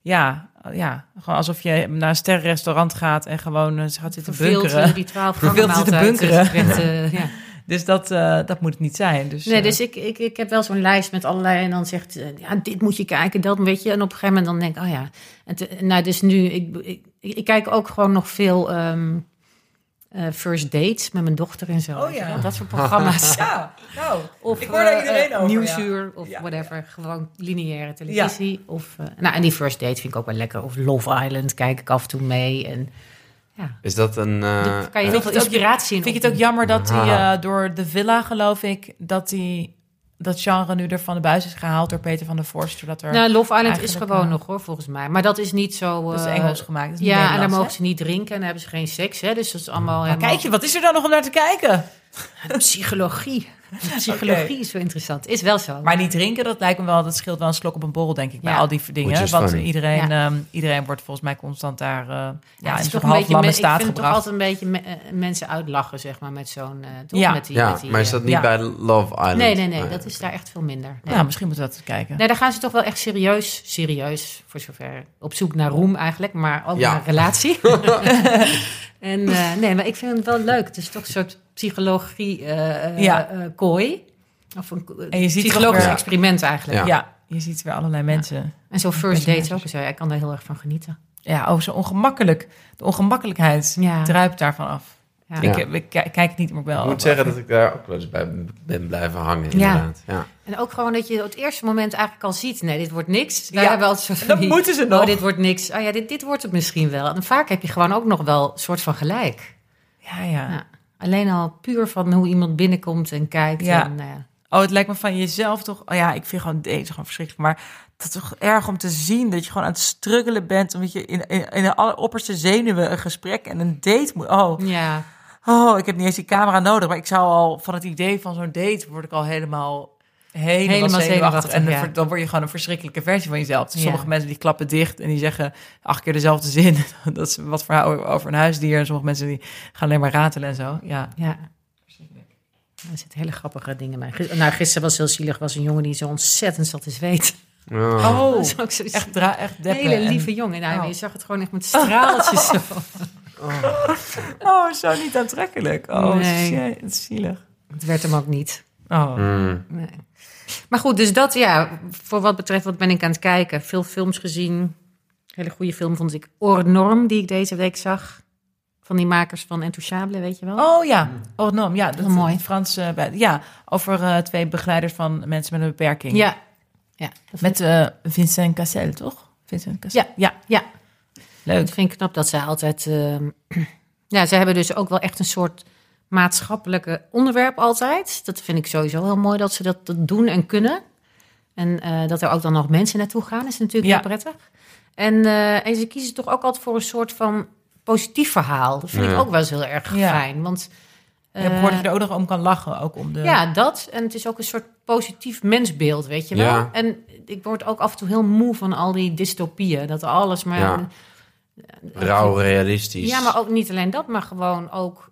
ja, ja, gewoon alsof je naar een sterrenrestaurant gaat en gewoon eh, gaat zitten Verveeld, bunkeren. die twaalf zitten bunkeren. werd, eh, ja. Dus dat, eh, dat moet het niet zijn. Dus, Nee, eh, dus ik, ik, ik heb wel zo'n lijst met allerlei... en dan zegt, eh, ja, dit moet je kijken, dat weet je. En op een gegeven moment dan denk ik, oh ja. En te- nou, dus nu, ik, ik, ik kijk ook gewoon nog veel ehm, eh, first dates met mijn dochter en zo. Oh ja. Dat soort programma's. Ja, nou, Of Ik hoor daar iedereen over, Nieuwsuur of Ja. whatever. Gewoon lineaire televisie. Of, eh, nou, en die first date vind ik ook wel lekker. Of Love Island kijk ik af en toe mee. En ja, Is dat een... eh, daar kan je eh, heel vind veel inspiratie in Vind je het ook jammer dat hij Ah. eh, door de villa, geloof ik, dat die dat genre nu er van de buis is gehaald door Peter van der Vorst, zodat er Nou, Love Island is gewoon eh, nog hoor, volgens mij. Maar dat is niet zo... dat is eh, Engels gemaakt. Dat is Ja, en daar Nederlands, mogen ze niet drinken en dan hebben ze geen seks. Hè? Dus dat is allemaal hè? Maar helemaal kijk je, wat is er dan nog om naar te kijken? psychologie. Psychologie is zo interessant. Is wel zo. Maar niet drinken, dat lijkt me wel, dat scheelt wel een slok op een borrel, denk ik, bij Ja. al die dingen. Want funny. iedereen, Ja. ehm, iedereen wordt volgens mij constant daar eh, ja, het in een is soort toch een beetje, halflamme me- ik staat vind toch altijd een beetje me- eh, mensen uitlachen, zeg maar, met zo'n... eh, toch? Ja. met die, Ja, met die, maar is dat niet Ja. bij Love Island? Nee, nee, nee, Ah, dat is daar echt veel minder. Nee. Ja, misschien moeten we dat eens kijken. Nee, daar gaan ze toch wel echt serieus, serieus, voor zover, op zoek naar roem eigenlijk, maar ook Ja. naar relatie. en eh, nee, maar ik vind het wel leuk. Het is toch een soort psychologie eh, eh, Ja. Of een En je ziet psychologisch weer- experiment eigenlijk. Ja. Ja. je ziet weer allerlei mensen. En zo'n first date Personages. ook zo. Ik kan daar heel erg van genieten. Ja, oh, zo ongemakkelijk. De ongemakkelijkheid Ja. druipt daarvan af. Ja. Ik, ik, kijk niet meer wel. Ik moet zeggen dat ik daar ook wel eens bij ben blijven hangen, inderdaad. Ja. En ook gewoon dat je op het eerste moment eigenlijk al ziet... nee, dit wordt niks. Wij Ja. zo van Dat die, moeten ze nog. Oh, dit wordt niks. Oh ja, dit, dit wordt het misschien wel. En vaak heb je gewoon ook nog wel een soort van gelijk. Ja, ja. Ja. Alleen al puur van hoe iemand binnenkomt en kijkt. Ja. En, nou ja. Oh, het lijkt me van jezelf toch... Oh ja, ik vind gewoon deze gewoon verschrikkelijk. Maar dat is toch erg om te zien dat je gewoon aan het struggelen bent... omdat je in, in, in de alleropperste zenuwen een gesprek en een date moet... Oh, ja. Oh, ik heb niet eens die camera nodig. Maar ik zou al van het idee van zo'n date... word ik al helemaal... Helemaal, Helemaal zenuwachtig. zenuwachtig, En dan, ja. ver- dan word je gewoon een verschrikkelijke versie van jezelf. Dus Ja. sommige mensen die klappen dicht en die zeggen acht keer dezelfde zin. Dat is wat verhaal over een huisdier. En sommige mensen die gaan alleen maar ratelen en zo. Ja, ja. Er zitten hele grappige dingen bij. Nou, gisteren was heel zielig. was een jongen die zo ontzettend zat te zweten. Oh. Oh, Dat is ook zo echt, dra echt een deppen. hele en- lieve jongen. Nou, Oh. Je zag het gewoon echt met straaltjes zo. Oh, zo niet aantrekkelijk. Oh, Nee. shit, het is zielig. Het werd hem ook niet. Oh. Mm. Nee. Maar goed, dus dat ja, voor wat betreft wat ben ik aan het kijken. Veel films gezien. Hele goede film vond ik Ornorm, die ik deze week zag. Van die makers van Intouchable, weet je wel? Oh ja, oh, no, ja, dat Heel mooi. Frans, eh, bij, ja, over eh, twee begeleiders van mensen met een beperking. Ja. ja Met eh, Vincent Cassel, toch? Vincent Cassel. Ja. ja. Ja. Leuk. dat vind ik knap dat zij altijd... ehm, ja, ze hebben dus ook wel echt een soort maatschappelijke onderwerp altijd. Dat vind ik sowieso heel mooi dat ze dat, dat doen en kunnen. En eh, dat er ook dan nog mensen naartoe gaan, is natuurlijk Ja. heel prettig. En, eh, en ze kiezen toch ook altijd voor een soort van positief verhaal. Dat vind ik ook wel eens heel erg Ja. fijn. Want heb gehoord dat eh, je er ook nog om kan lachen, ook om de... ja, dat. En het is ook een soort positief mensbeeld, weet je wel. Ja. En ik word ook af en toe heel moe van al die dystopieën. Dat alles maar... Ja. Rauw realistisch. Ja, maar ook niet alleen dat, maar gewoon ook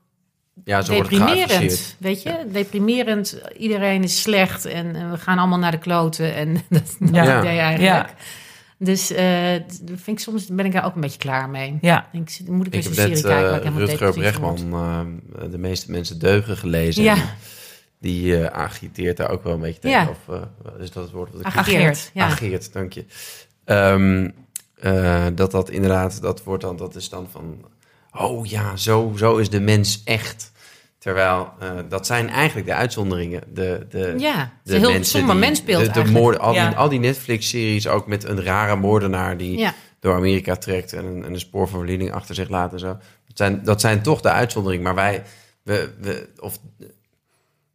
ja, zo deprimerend. Weet je, deprimerend. Iedereen is slecht en we gaan allemaal naar de kloten. En dat, dat Ja. idee eigenlijk. Ja. Dus eh, vind ik, soms ben ik daar ook een beetje klaar mee. Ja. Ik denk, moet ik Ik eens een serie kijken waar eh ik helemaal Rutger Bregman, eh, De meeste mensen deugen, gelezen. Ja. En Die eh, agiteert daar ook wel een beetje tegen. Ja. Of eh, is dat het woord wat ik Ageert. Ja. Ageert, dank je. Ehm, eh, dat dat inderdaad, dat wordt dan, dat is dan van, oh ja, zo, zo is de mens echt. Terwijl, eh, dat zijn eigenlijk de uitzonderingen. De, de, ja, de heel mensen die- mensbeeld de, de moorden, al, Ja. die, al die Netflix-series ook met een rare moordenaar die Ja. door Amerika trekt en een, en een spoor van verliening achter zich laat en zo. Dat zijn, dat zijn toch de uitzonderingen. Maar wij, we, we, of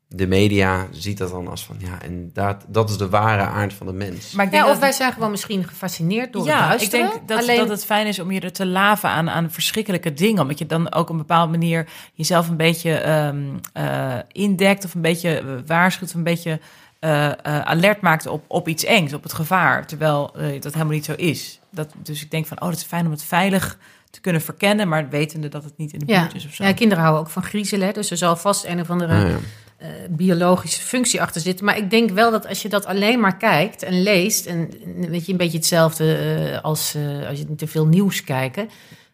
de media ziet dat dan als van, ja, en dat, dat is de ware aard van de mens. Maar ik denk Ja, of dat- wij zijn gewoon misschien gefascineerd door het ja, ik luisteren. denk dat, Alleen, dat het fijn is om je er te laven aan, aan verschrikkelijke dingen. Omdat je dan ook op een bepaalde manier jezelf een beetje ehm, eh, indekt of een beetje eh, waarschuwt, of een beetje eh, eh, alert maakt op, op iets engs, op het gevaar. Terwijl eh, dat helemaal niet zo is. Dat, dus ik denk van, oh, dat is fijn om het veilig te kunnen verkennen, maar wetende dat het niet in de ja, buurt is of zo. ja, kinderen houden ook van griezelen. Dus er zal vast een of andere Ah, ja. Eh, biologische functie achter zitten. Maar ik denk wel dat als je dat alleen maar kijkt en leest... en weet je, een beetje hetzelfde eh, als eh, als je te veel nieuws kijkt...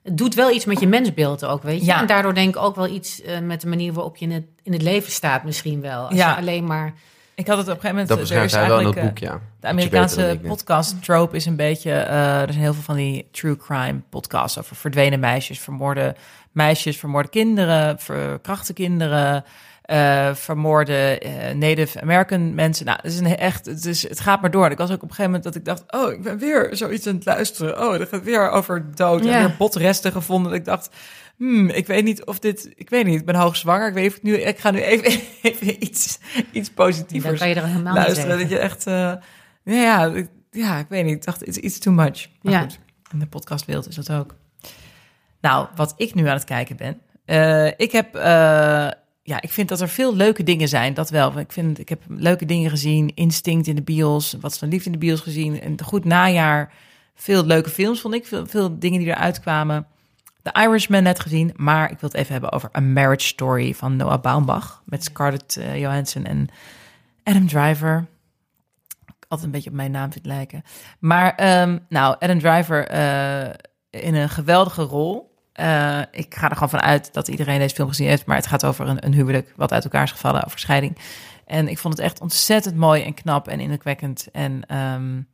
Het doet wel iets met je mensbeeld ook, weet je. Ja. En daardoor denk ik ook wel iets eh, met de manier waarop je in het, in het leven staat misschien wel. Als Ja. je alleen maar... Ik had het op een gegeven moment... Dat er beschrijft is hij wel in dat eigenlijk, boek, ja. De Amerikaanse podcast trope is een beetje... eh, er zijn heel veel van die true crime podcasts over verdwenen meisjes, vermoorde meisjes, vermoorde kinderen, verkrachte kinderen, eh, vermoorde eh, Native American mensen. Nou, het is een echt, het, is, het gaat maar door. En ik was ook op een gegeven moment dat ik dacht, oh, ik ben weer zoiets aan het luisteren. Oh, er gaat weer over dood Ja. en weer botresten gevonden. Ik dacht, hmm, ik weet niet of dit, ik weet niet, ik ben hoogzwanger. Ik weet of ik nu, ik ga nu even, even iets, iets Dan positievers kan je er helemaal luisteren. Dat je echt, eh, ja, ja, ik- ja, ik weet niet. Ik dacht, it's, it's too much. Maar Ja. goed, in de podcastwereld is dat ook. Nou, wat ik nu aan het kijken ben. ik heb, ja, ik vind dat er veel leuke dingen zijn. Dat wel. Ik, vind, ik heb leuke dingen gezien. Instinct in de bios. Wat van liefde in de bios gezien. Een goed najaar. Veel leuke films vond ik. Veel, veel dingen die eruit kwamen. The Irishman net gezien. Maar ik wil het even hebben over A Marriage Story van Noah Baumbach. Met Scarlett uh, Johansson en Adam Driver. Altijd een beetje op mijn naam vindt lijken. Maar um, nou, Adam Driver uh, in een geweldige rol. Uh, ik ga er gewoon van uit dat iedereen deze film gezien heeft. Maar het gaat over een, een huwelijk wat uit elkaar is gevallen, over scheiding. En ik vond het echt ontzettend mooi en knap en indrukwekkend. En um,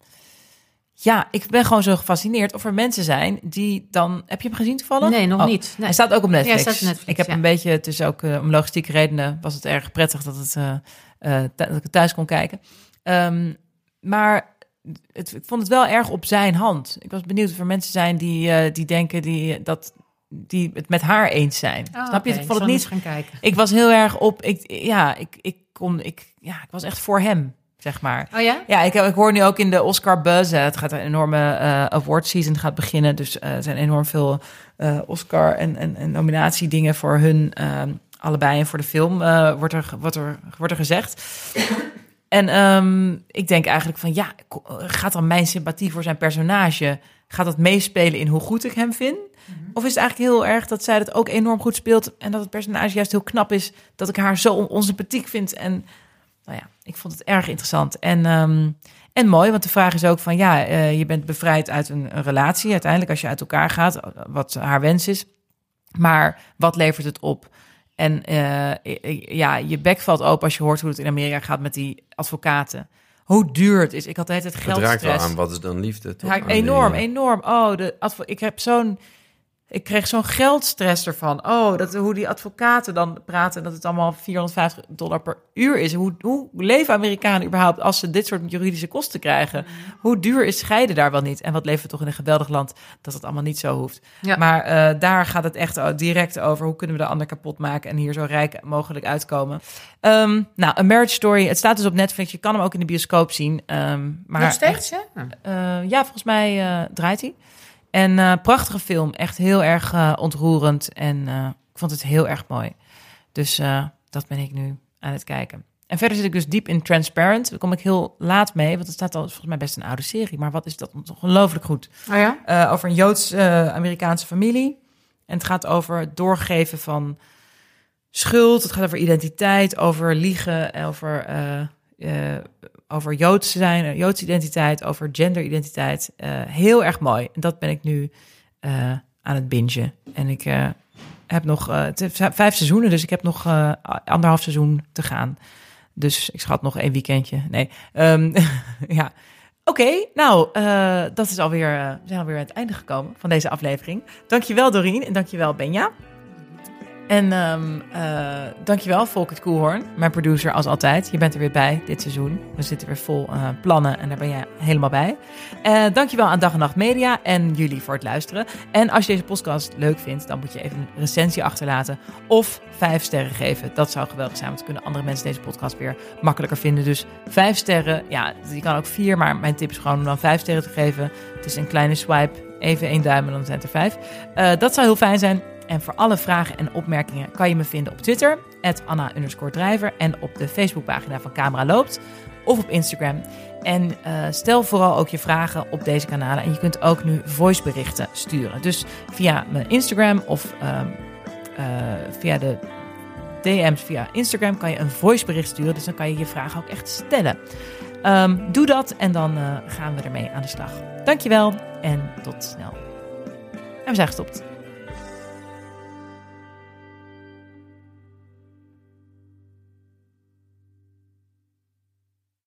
ja, ik ben gewoon zo gefascineerd of er mensen zijn die dan... Heb je hem gezien toevallig? Nee, nog Oh, niet. Nee. Hij staat ook op Netflix. Ja, hij staat op Netflix, ik heb ja. een beetje, het is ook uh, om logistieke redenen was het erg prettig dat, het, uh, uh, dat ik het thuis kon kijken. Um, maar het, ik vond het wel erg op zijn hand. Ik was benieuwd of er mensen zijn die, uh, die denken die, dat, die het met haar eens zijn. Oh, Snap je? Ik vond het niet. gaan kijken. Ik was heel erg op. Ik, ja, ik, ik kon. Ik, ja, ik was echt voor hem, zeg maar. Oh ja? Ja, ik, ik hoor nu ook in de Oscar buzz. Het gaat een enorme uh, award season gaat beginnen. Dus uh, er zijn enorm veel uh, Oscar en, en, en nominatiedingen voor hun uh, allebei en voor de film wordt, er, wordt, er, wordt er gezegd. En um, ik denk eigenlijk van ja, gaat dan mijn sympathie voor zijn personage, gaat dat meespelen in hoe goed ik hem vind? Mm-hmm. Of is het eigenlijk heel erg dat zij dat ook enorm goed speelt en dat het personage juist heel knap is, dat ik haar zo onsympathiek vind? En nou ja, ik vond het erg interessant. En, um, en mooi, want de vraag is ook van ja, uh, je bent bevrijd uit een, een, relatie uiteindelijk als je uit elkaar gaat, wat haar wens is. Maar wat levert het op? En uh, ja, je bek valt open als je hoort hoe het in Amerika gaat met die advocaten. Hoe duur het is. Ik had de hele tijd geld. Het raakt wel aan wat is dan liefde. Toch? Enorm, enorm. Oh, de ik heb zo'n. Ik kreeg zo'n geldstress ervan. Oh, dat, hoe die advocaten dan praten, dat het allemaal 450 dollar per uur is. Hoe, hoe leven Amerikanen überhaupt als ze dit soort juridische kosten krijgen? Hoe duur is scheiden daar wel niet? En wat levert toch in een geweldig land dat het allemaal niet zo hoeft? Ja. Maar uh, daar gaat het echt direct over. Hoe kunnen we de ander kapot maken en hier zo rijk mogelijk uitkomen? Um, nou, A Marriage Story. Het staat dus op Netflix. Je kan hem ook in de bioscoop zien. Um, maar Nog steeds, echt, ja? Uh, ja, volgens mij uh, draait hij. En uh, prachtige film, echt heel erg uh, ontroerend. En uh, ik vond het heel erg mooi. Dus dat ben ik nu aan het kijken. En verder zit ik dus diep in Transparent. Daar kom ik heel laat mee, want het staat al volgens mij best een oude serie. Maar wat is dat ongelooflijk goed. Oh ja? Over een Joods-Amerikaanse familie. En het gaat over het doorgeven van schuld. Het gaat over identiteit, over liegen, over over Joods zijn, Joodse identiteit, over genderidentiteit. Uh, heel erg mooi. En dat ben ik nu uh, aan het bingen. En ik heb nog vijf seizoenen, dus ik heb nog anderhalf seizoen te gaan. Dus ik schat nog één weekendje. Nee, um, ja. Oké, nou, dat is alweer, we zijn alweer aan het einde gekomen van deze aflevering. Dankjewel Doreen en dankjewel Benja. En um, uh, dankjewel, Volkert Koelhoorn, mijn producer als altijd. Je bent er weer bij dit seizoen. We zitten weer vol uh, plannen en daar ben jij helemaal bij. Uh, dankjewel aan Dag en Nacht Media en jullie voor het luisteren. En als je deze podcast leuk vindt, dan moet je even een recensie achterlaten of vijf sterren geven. Dat zou geweldig zijn, want dan kunnen andere mensen deze podcast weer makkelijker vinden. Dus vijf sterren, ja, je kan ook vier, maar mijn tip is gewoon om dan vijf sterren te geven. Het is een kleine swipe, even één duim en dan zijn het er vijf. dat zou heel fijn zijn. En voor alle vragen en opmerkingen kan je me vinden op Twitter, Anna Drijver, en op de Facebookpagina van Camera Loopt, of op Instagram. En uh, stel vooral ook je vragen op deze kanalen. En je kunt ook nu voiceberichten sturen. Dus via mijn Instagram of uh, uh, via de DM's via Instagram kan je een voicebericht sturen. Dus dan kan je je vragen ook echt stellen. Um, doe dat en dan gaan we ermee aan de slag. Dankjewel en tot snel. En we zijn gestopt.